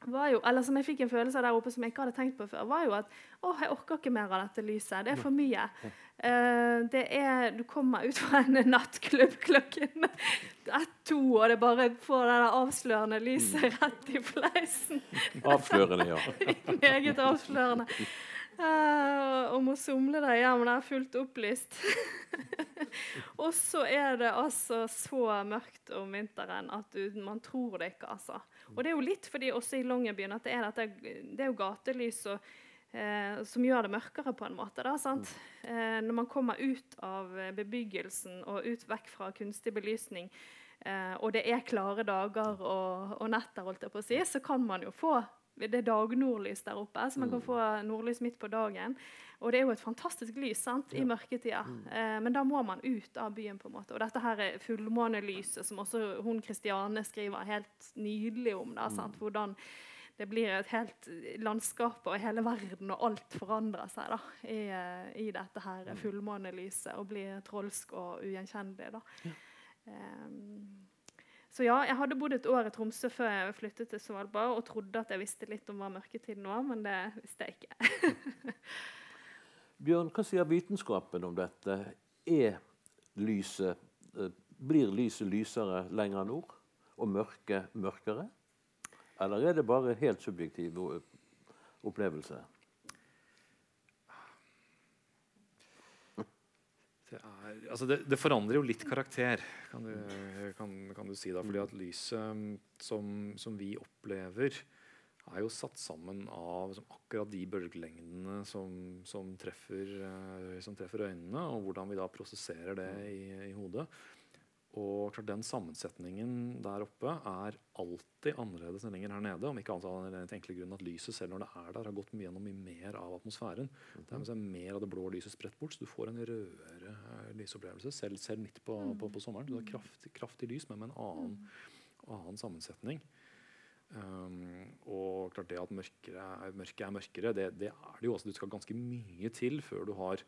var jo, eller som jeg fikk en følelse av der oppe som jeg ikke hadde tenkt på før, var jo at å, jeg orker ikke mer av dette lyset. Det er for mye. Uh, det er, du kommer ut fra en nattklubb klokken ett-to, og det bare får det der avslørende lyset rett i fleisen. Avslørende, ja. Meget avslørende. Uh, om å somle deg hjem er fullt opplyst. og så er det altså så mørkt om vinteren at du, man tror det ikke. altså. Og det er jo litt fordi også i Longyearbyen at det er, at det er jo gatelys og, eh, som gjør det mørkere på en måte. da, sant? Eh, når man kommer ut av bebyggelsen og ut vekk fra kunstig belysning, eh, og det er klare dager og, og netter, holdt jeg på å si, så kan man jo få det er dagnordlys der oppe, så man kan mm. få nordlys midt på dagen. Og det er jo et fantastisk lys sant, i mørketida. Mm. Eh, men da må man ut av byen. på en måte. Og dette her er fullmånelyset, som også hun Kristiane skriver helt nydelig om. Da, sant? Mm. Hvordan det blir et helt landskap, og hele verden og alt forandrer seg da, i, eh, i dette her fullmånelyset og blir trolsk og ugjenkjennelig. da. Ja. Um, så ja, jeg hadde bodd et år i Tromsø før jeg flyttet til Svalbard og trodde at jeg visste litt om hva mørketiden var, men det visste jeg ikke. Bjørn, hva sier vitenskapen om dette? Er lyset, eh, blir lyset lysere lenger nord og mørket mørkere? Eller er det bare helt subjektiv opplevelse? Det, er, altså det, det, forandrer jo litt karakter, kan du, kan, kan du si. da, fordi at Lyset mm, som, som, vi opplever, er jo satt sammen av akkurat de bølgelengdene som, som, treffer, uh, som, treffer, øynene, og hvordan vi da prosesserer det i, i hodet. Og klart Den sammensetningen der oppe er alltid annerledes enn lenger her nede. Om ikke annet av den enkle grunnen at lyset selv når det er der, har gått mye gjennom mye mer av atmosfæren. Mm. Det er mer av det blå lyset spredt bort, så du får en rødere uh, lysopplevelse selv, selv midt på, mm. på, på, sommeren. Du har kraftig, kraftig lys, men med en annen, mm. annen sammensetning. Um, og klart det at mørket er, mørke er mørkere, det, det, er det jo også. Du skal ganske mye til før du har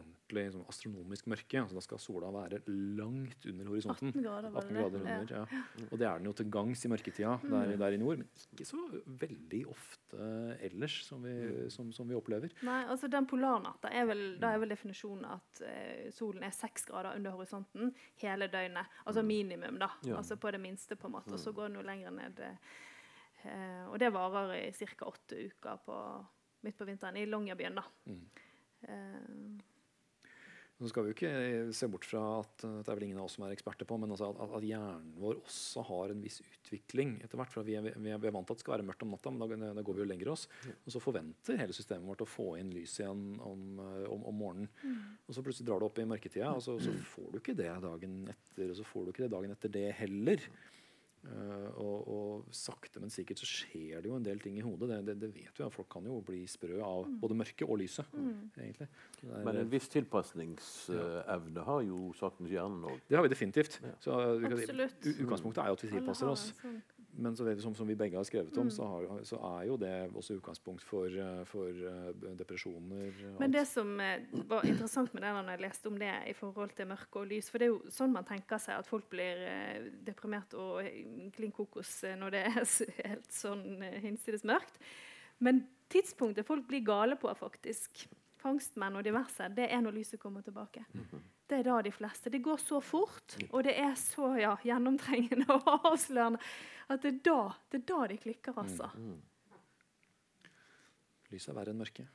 ordentlig sånn astronomisk mørke. altså Da skal sola være langt under horisonten. 18 grader, 18 grader under, ja. Og det er den jo til gangs i mørketida mm. der, der, i nord, men ikke så veldig ofte ellers som vi, mm. som, som vi opplever. Nei, altså den polarnatta er vel, da er vel definisjonen at uh, solen er seks grader under horisonten hele døgnet. Altså mm. minimum, da. Ja. Altså på det minste, på en måte. Og så går den jo lenger ned. Uh, og det varer i ca. åtte uker på, midt på vinteren i Longyearbyen, da. Mm. Uh, så skal vi jo ikke se bort fra at det er vel ingen av oss som er eksperter på, men altså at, at, hjernen vår også har en viss utvikling etter hvert. for vi er, vi, er, vi er, vant til at det skal være mørkt om natta, men da, da går vi jo lenger oss. Og så forventer hele systemet vårt å få inn lys igjen om, om, om morgenen. Mm. Og så plutselig drar du opp i mørketida, og så, så, får du ikke det dagen etter. Og så får du ikke det dagen etter det heller. Uh, og, og, sakte, men sikkert så skjer det jo en del ting i hodet. Det, det, det vet vi. Folk kan jo bli sprø av mm. både mørket og lyset. Mm. egentlig. Er, men en viss tilpasningsevne ja. har jo saktens hjernen òg. Det har vi definitivt. Ja. Så, Absolutt. Utgangspunktet er jo at vi tilpasser oss. Sånn men så, som, som, vi begge har skrevet om, mm. så, har, så, er jo det også utgangspunkt for, eh, for uh, depresjoner. Men det som eh, var interessant med det når jeg leste om det i forhold til mørke og lys For det er jo sånn man tenker seg at folk blir deprimert og klin kokos når det er helt sånn hinsides mørkt. Men tidspunktet folk blir gale på, faktisk, fangstmenn og diverse, det er når lyset kommer tilbake. -hmm. Det er da de fleste. Det går så fort, og det er så ja, gjennomtrengende og avslørende at det er da, det er da de klikker, altså. Mm, mm. Lyset er verre enn mørket.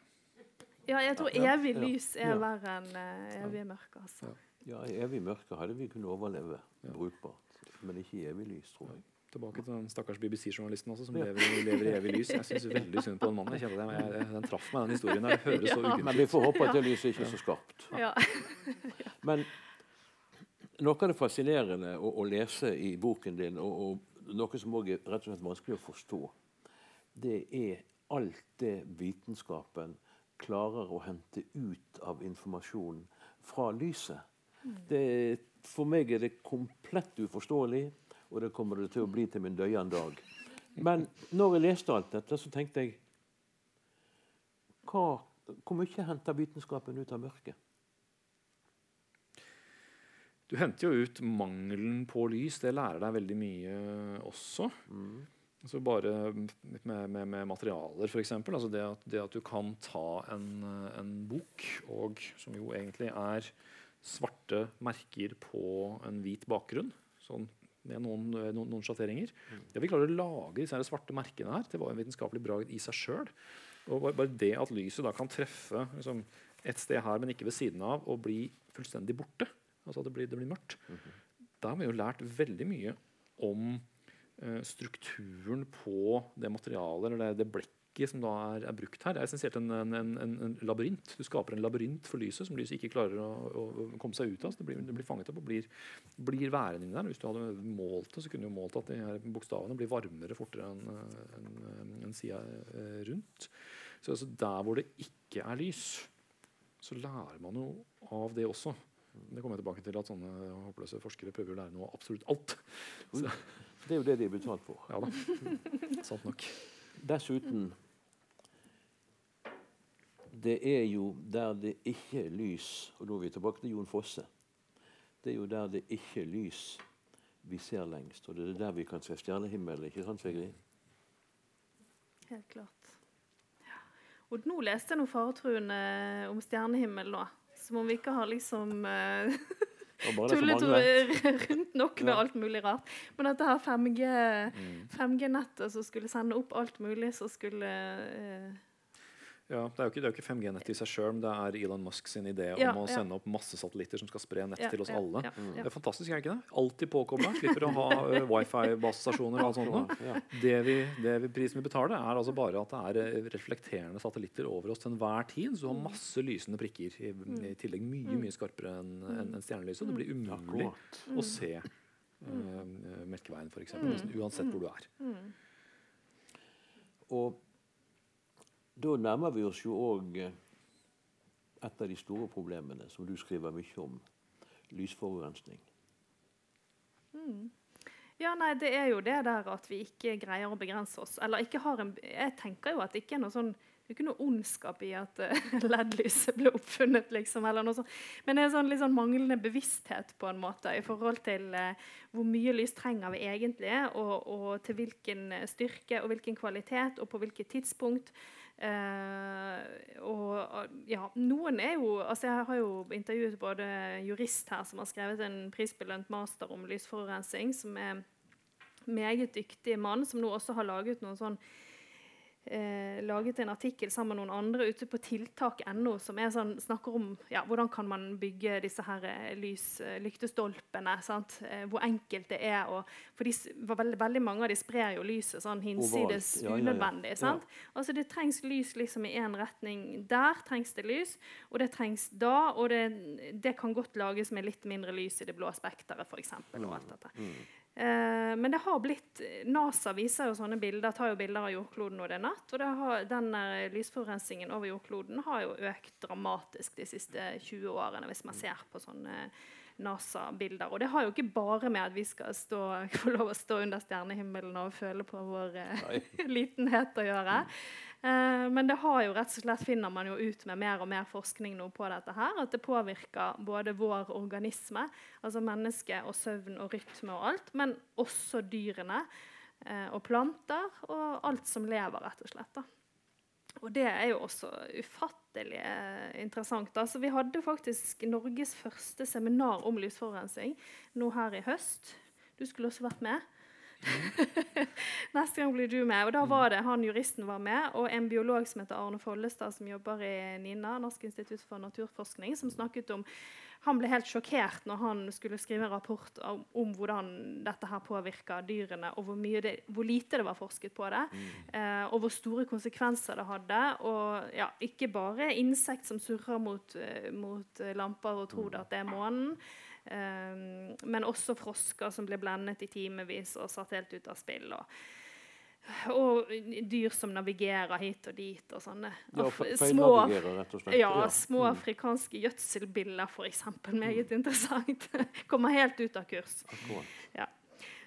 Ja, jeg tror evig lys er verre enn uh, evig mørke. Altså. Ja, evig mørke hadde vi kunnet overleve brukbart, men ikke evig lys, tror jeg. Tilbake til den stakkars BBC-journalisten også, som ja. lever, lever, i evig lys. Jeg syns veldig synd på den mannen. Jeg kjente jeg, Den traff meg, den historien. Det høres ja. så ugunstig Men vi får håpe at det lyset ikke er så skarpt. Ja. Men noe av det fascinerende å, å, lese i boken din, og, og noe som også er rett og slett vanskelig å forstå, det er alt det vitenskapen klarer å hente ut av informasjon fra lyset. Mm. Det, for meg er det komplett uforståelig og det kommer det til å bli til min døyende dag. Men når jeg leste alt dette, så tenkte jeg hva, Hvor mye henter vitenskapen ut av mørket? Du henter jo ut mangelen på lys. Det lærer deg veldig mye også. Mm. Altså bare med, med, med materialer, f.eks. Altså det, at, det at du kan ta en, en, bok, og, som jo egentlig er svarte merker på en hvit bakgrunn. Sånn med noen, eh, noen, noen sjatteringer. Mm. Ja, vi klarer å lage disse svarte merkene her. Det var en vitenskapelig bragd i seg sjøl. Bare- bare det at lyset da kan treffe liksom, et sted her, men ikke ved siden av, og bli fullstendig borte, altså at det blir, det blir mørkt, da har vi jo lært veldig mye om eh, strukturen på det materialet eller det, det blekket som da er, er brukt her. Det er essensielt en, en, en, en labyrint. Du skaper en labyrint for lyset som lyset ikke klarer å, å, komme seg ut av. Så det blir, det blir fanget opp og blir, blir værende inni der. Hvis du hadde målt det, så kunne du målt at de her bokstavene blir varmere fortere enn en, en sida eh, rundt. Så altså, der hvor det ikke er lys, så lærer man jo av det også. Det kommer jeg tilbake til at sånne håpløse forskere prøver å lære noe av absolutt alt. Så, Det er jo det de er betalt for. ja da. Sant nok. Dessuten Det er jo der det ikke er lys Og nå er vi tilbake til Jon Fosse. Det er jo der det ikke er lys vi ser lengst. Og det er der vi kan se stjernehimmelen. Ikke sant, Sigrid? Helt klart. Ja. Og nå leste jeg noe faretruende om stjernehimmel nå. Som om vi ikke har liksom Det det tullet rundt nok med Ja. alt mulig rart. Men dette her 5G, 5G-nettet som skulle sende opp alt mulig, som skulle eh, Ja, Det er jo ikke, det er ikke 5G-nett i seg sjøl, men det er Elon Musk sin idé Ja, om å ja. sende opp masse satellitter som skal spre nett ja, til oss ja, alle. Ja, Det er fantastisk, er det ikke det? Alltid påkobla. Slipper å ha uh, wifi-basestasjoner og alt sånt. Det vi, det vi, prisen vi betaler, er altså bare at det er eh, reflekterende satellitter over oss til enhver tid. Så du har masse lysende prikker. I, i tillegg mye mye skarpere enn en, en stjernelyset. Det blir umulig å se uh, Melkeveien, f.eks. Nesten uansett hvor du er. Og da nærmer vi oss jo òg et av de store problemene som du skriver mye om. Lysforurensning. Ja, nei, det er jo det der at vi ikke greier å begrense oss. Eller ikke har en Jeg tenker jo at det ikke er noe sånn det er ikke noe ondskap i at eh, LED-lyset ble oppfunnet, liksom. eller noe sånt. Men det er sånn, litt sånn manglende bevissthet på en måte i forhold til eh, hvor mye lys trenger vi egentlig, og, og til hvilken eh, styrke og hvilken kvalitet, og på hvilket tidspunkt. Eh, og ja, noen er jo altså Jeg har jo intervjuet både jurist her som har skrevet en prisbelønt master om lysforurensning, som er meget dyktig mann, som nå også har laget noen sånn eh, laget en artikkel sammen med noen andre ute på tiltak.no som sånn, snakker om ja, hvordan kan man bygge disse her eh, lys, eh, lyktestolpene. Sant? Eh, hvor enkelt det er. Og, for de, veldig, veldig mange av de sprer jo lyset sånn hinsides. Ja, ja, unødvendig. Sant? Altså Det trengs lys liksom i én retning. Der trengs det lys, og det trengs da. Og det, det kan godt lages med litt mindre lys i det blå spekteret, f.eks. Alt dette. Eh, men det har blitt NASA viser jo sånne bilder, tar jo bilder av jordkloden når det er natt. Og har, den eh, lysforurensningen over jordkloden har jo økt dramatisk de siste 20 årene, hvis man ser på sånne NASA-bilder. Og det har jo ikke bare med at vi skal stå, få lov å stå under stjernehimmelen og føle på vår eh, litenhet å gjøre. Eh, men det har jo rett og slett finner man jo ut med mer og mer forskning nå på dette her, at det påvirker både vår organisme, altså menneske og søvn og rytme og alt, men også dyrene eh, og planter og alt som lever, rett og slett. da. Og det er jo også ufattelig eh, interessant. Altså, vi hadde faktisk Norges første seminar om lysforurensning nå her i høst. Du skulle også vært med. Neste gang blir du med. Og da var det han juristen var med, og en biolog som heter Arne Follestad, som jobber i NINA, Norsk institutt for naturforskning, som snakket om han ble helt sjokkert når han skulle skrive en rapport om, om hvordan dette her påvirka dyrene, og hvor, det, hvor lite det var forsket på det, eh, og hvor store konsekvenser det hadde. Og ja, ikke bare insekt som surrer mot, eh, mot lamper og tror at det er månen, eh, men også frosker som ble blendet i timevis og satt helt ut av spill. og og dyr som navigerer hit og dit. og sånne. Ja, små, rett og slett. ja, Ja. små afrikanske gjødselbiller, f.eks. Meget interessant. Kommer helt ut av kurs. Akkurat.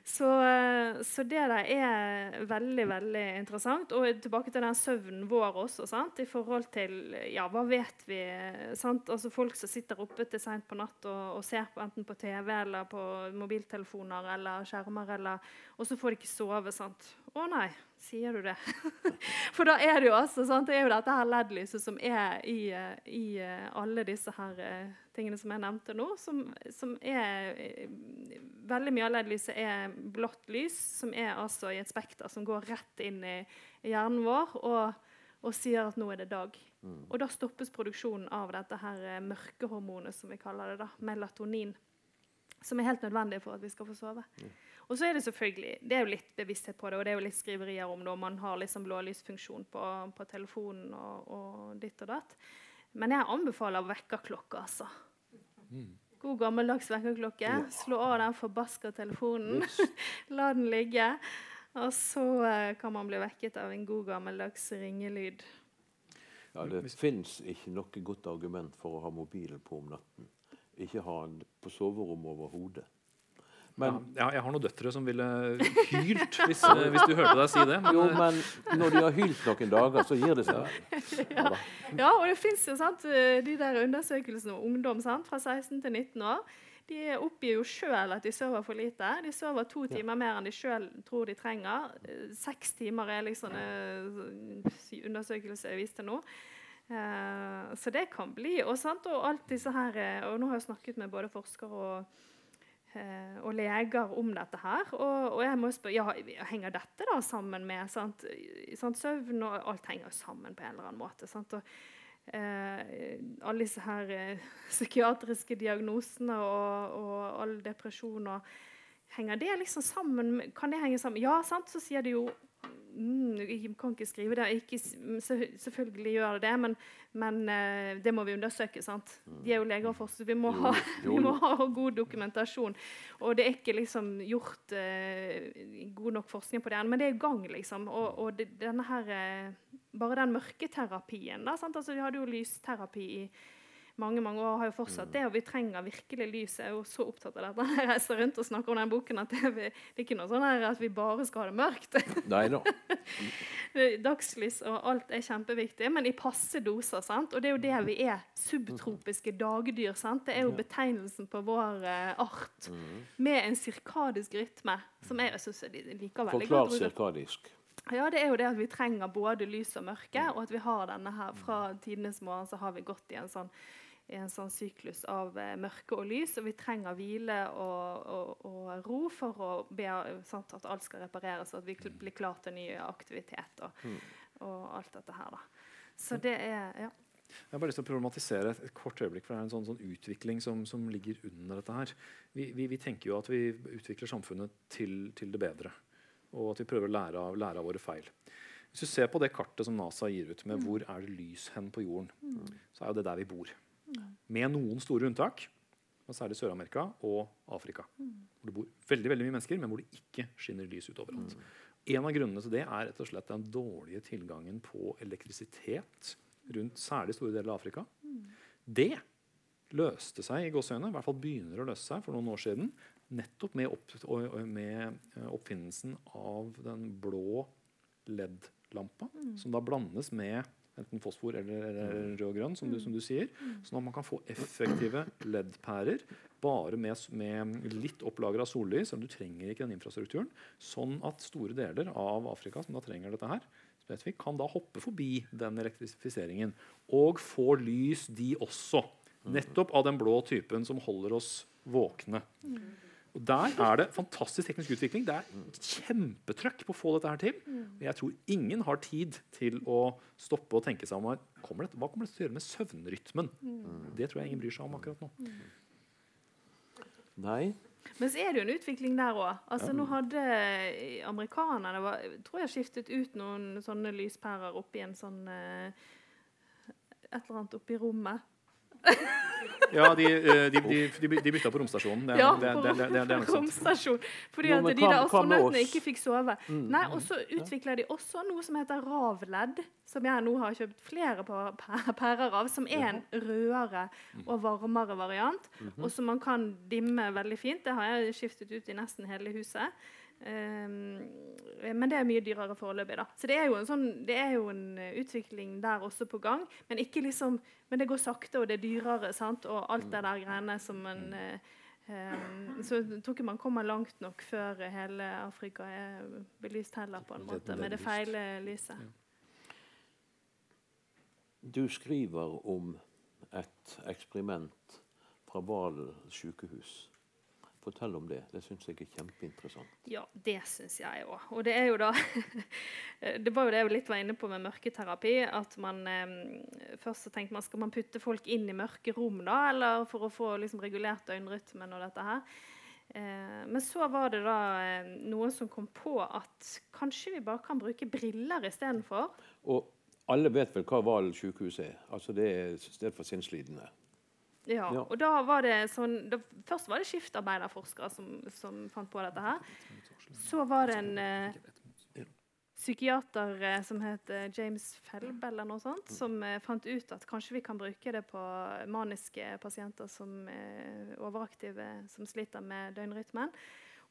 Så, eh, så det der er veldig veldig interessant. Og tilbake til den søvnen vår også. Sant? I forhold til ja, hva vet vi? Sant? Altså Folk som sitter oppe til seint på natt og, og ser på enten på TV eller på mobiltelefoner eller skjermer, eller, og så får de ikke sove. sant? Å nei, sier du det? For da er det jo altså, sant? Det er jo dette her LED-lyset som er i, eh, i eh, alle disse her tingene som jeg nevnte nå, som, som er eh, Veldig mye av LED-lyset er blått lys, som er altså i et spekter som går rett inn i, hjernen vår. Og, og sier at nå er det dag. Og da stoppes produksjonen av dette her eh, mørkehormonet, som vi kaller det, da, melatonin. Som er helt nødvendig for at vi skal få sove. Og så er det selvfølgelig, det er jo litt bevissthet på det, og det er jo litt skriverier om det, og man har liksom blålysfunksjon på, på telefonen og, og ditt og datt. Men jeg anbefaler vekkerklokke, altså. God gammeldags vekkerklokke. Slå av den forbaska telefonen. La den ligge. Og så eh, kan man bli vekket av en god gammeldags ringelyd. Ja, det fins ikke noe godt argument for å ha mobilen på om natten. Ikke ha den på soverommet overhodet. Men, ja, jeg har noen døtre som ville hylt hvis, eh, hvis du hørte deg si det. Men, jo, eh, men når de har hylt noen dager, så gir det seg. Ja, ja og det fins jo sant, eh, de der undersøkelsene om ungdom sant, fra 16 til 19 år. De oppgir jo sjøl at de sover for lite. De sover to timer mer enn de sjøl tror de trenger. Seks timer er liksom en undersøkelse jeg viste nå. Eh, så det kan bli. Og, sant, og alt disse her, og nå har jeg snakket med både forskere og og leger om dette her. Og, og jeg må spørre ja, henger dette da sammen med sant, sant, søvn og alt henger sammen på en eller annen måte. Sant? Og, eh, alle disse her eh, psykiatriske diagnosene og, og all depresjon og Henger det liksom sammen? Kan det henge sammen? Ja, sant, så sier de jo mm, Jeg kan ikke skrive det. Ikke, selvfølgelig gjør det det, men, men eh, det må vi undersøke. sant? De er jo leger og forskere. Vi må, ha, vi må ha god dokumentasjon. Og det er ikke liksom gjort uh, god nok forskning på det ennå, men det er i gang, liksom. Og, og det, denne her eh, Bare den mørketerapien. da, sant? Altså, Vi hadde jo lysterapi i mange mange år, har jo fortsatt det, og vi trenger virkelig lys. Jeg er jo så opptatt av dette. Jeg reiser rundt og snakker om den boken at det, det er ikke noe sånn at vi bare skal ha det mørkt. Nei da. Dagslys og alt er kjempeviktig, men i passe doser. sant? Og det er jo det vi er. Subtropiske dagdyr. sant? Det er jo betegnelsen på vår uh, art. Med en sirkadisk rytme, som jeg synes de liker veldig Forklar godt. sirkadisk. Ja, det er jo det at vi trenger både lys og mørke, og at vi har denne her fra tidenes morgen så har vi gått i en sånn, i en sånn syklus av eh, mørke og lys, og vi trenger hvile og, og, og ro for å be, sånn, at alt skal repareres, og at vi blir klar til ny aktivitet og, og alt dette her. da. Så det er ja. Jeg har bare lyst til å problematisere et, et kort øyeblikk, for det er en sånn, sånn utvikling som, som ligger under dette her. Vi, vi, vi tenker jo at vi utvikler samfunnet til, til det bedre, og at vi prøver å lære av, lære av våre feil. Hvis du ser på det kartet som NASA gir ut med hvor er det lys hen på jorden, så er jo det der vi bor. Med noen store unntak, og særlig Sør-Amerika og Afrika. Hvor det bor veldig veldig mye mennesker, men hvor det ikke skinner lys ut overalt. En av grunnene til det er rett og slett den dårlige tilgangen på elektrisitet rundt særlig store deler av Afrika. Det løste seg i gåseøyne, i hvert fall begynner å løse seg for noen år siden, nettopp med, opp, med eh, oppfinnelsen av den blå LED-lampa, som da blandes med enten fosfor eller, eller rød og grønn, som du, som du sier, sånn at man kan få effektive LED-pærer bare med, med litt opplagra sollys. sollys. eller Du trenger ikke den infrastrukturen. Sånn at store deler av Afrika som da trenger dette her, spesifikt, kan da hoppe forbi den elektrifiseringen og få lys, de også. Nettopp av den blå typen som holder oss våkne. Og Der er det fantastisk teknisk utvikling. Det er kjempetrøkk på å få dette her til. Og jeg tror ingen har tid til å stoppe og tenke seg om kommer det, hva kommer det til å gjøre med søvnrytmen. Det tror jeg ingen bryr seg om akkurat nå. Nei. Men så er det jo en utvikling der òg. Altså, Nå hadde amerikanerne var, tror jeg skiftet ut noen sånne lyspærer oppi en sånn eh, Et eller annet oppi rommet. Ja, de, eh, de, de, de, de bytta på romstasjonen. Det, Ja, det, på det, det, det, det er nok sant. romstasjon. Fordi at de der astronautene ikke fikk sove. Nei, Og så utvikler de også noe som heter RAV-ledd, som jeg nå har kjøpt flere pærer av, som er en rødere og varmere variant, og som man kan dimme veldig fint. Det har jeg skiftet ut i nesten hele huset. Um, men det er mye dyrere foreløpig. da. Så det er sånn, det er jo en eh, utvikling der også på gang. Men, liksom, men det går sakte, og det er dyrere. sant? Og alt det der greiene som en eh, um, Så jeg tror ikke man kommer langt nok før hele Afrika er belyst heller, på en måte, det med det feile lyset. Du skriver om et eksperiment fra Valen sykehus. Fortell om det. Det syns jeg er kjempeinteressant. Ja, det syns jeg òg. Og det er jo da Det var jo det jeg litt var inne på med mørketerapi. At man eh, først så tenkte man skal man putte folk inn i mørke rom, da? Eller for å få liksom, regulert døgnrytmen og dette her. Eh, men så var det da eh, noen som kom på at kanskje vi bare kan bruke briller istedenfor. Og alle vet vel hva Valen sykehus er. Altså Det er sted for sinnslidende. Ja, Ja. og da var det sånn da, Først var det skiftarbeiderforskere som, som fant på dette her. Så var det en eh, psykiater eh, som het eh, James Felb eller noe sånt, som eh, fant ut at kanskje vi kan bruke det på maniske pasienter som er overaktive, som sliter med døgnrytmen.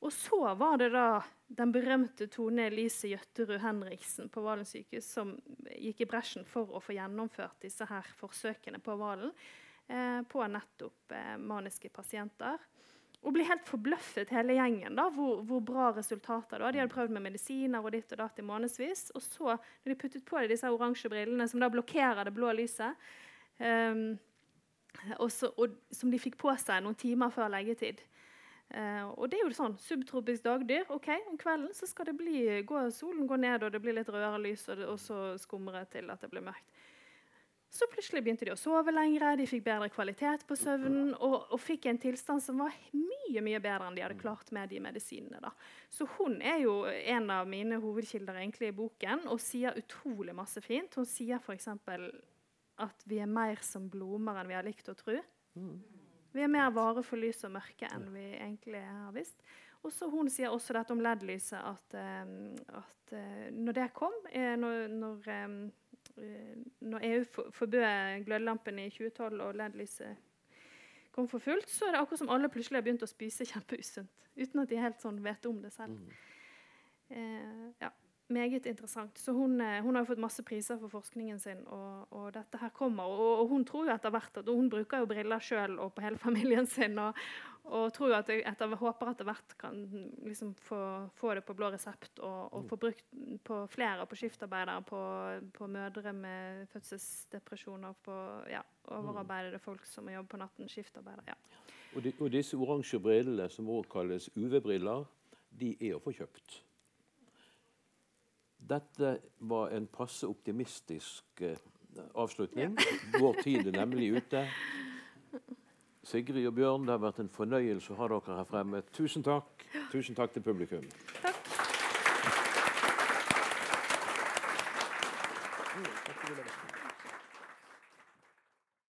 Og så var det da den berømte Tone Elise Jøtterud Henriksen på Valen sykehus som gikk i bresjen for å få gjennomført disse her forsøkene på Valen eh, på nettopp eh, maniske pasienter. Og ble helt forbløffet, hele gjengen, da, hvor, hvor bra resultater det var. De hadde prøvd med medisiner og ditt og datt i månedsvis. Og så, når de puttet på disse oransje brillene, som da blokkerer det blå lyset, um, og, så, og som de fikk på seg noen timer før leggetid uh, og det er jo sånn, Subtropisk dagdyr. ok, Om kvelden så skal det bli, gå, solen går ned, og det blir litt rødere lys, og, det, og så skummer det til at det blir mørkt. Så plutselig begynte de å sove lengre, de fikk bedre kvalitet på søvnen og, og fikk en tilstand som var mye mye bedre enn de hadde klart med de medisinene. da. Så hun er jo en av mine hovedkilder egentlig i boken og sier utrolig masse fint. Hun sier f.eks. at vi er mer som blomer enn vi har likt å tro. Vi er mer vare for lys og mørke enn vi egentlig har visst. Og så Hun sier også dette om LED-lyset, at, at eh, når det kom eh, Når, når, når EU for, forbød glødelampene i 2012 og LED-lyset kom for fullt, så er det akkurat som alle plutselig har begynt å spise kjempeusunt. Uten at de helt sånn vet om det selv. Eh, ja, meget interessant. Så hun, eh, hun har jo fått masse priser for forskningen sin, og, og dette her kommer. Og, og hun tror jo etter hvert at hun bruker jo briller sjøl og på hele familien sin. og, og tror at jeg etter, håper etter hvert kan liksom få, få det på blå resept og, og få brukt på flere, på skiftarbeidere, på, på mødre med fødselsdepresjoner, på ja, overarbeidede folk som må jobbe på natten, skiftarbeidere. ja. Og, de, og disse oransje brillene, som også kalles UV-briller, de er å få kjøpt. Dette var en passe optimistisk eh, avslutning. Vår tid er nemlig ute. Sigrid og Bjørn, det har vært en fornøyelse å ha dere her fremme. Tusen takk. Tusen takk til publikum. Takk.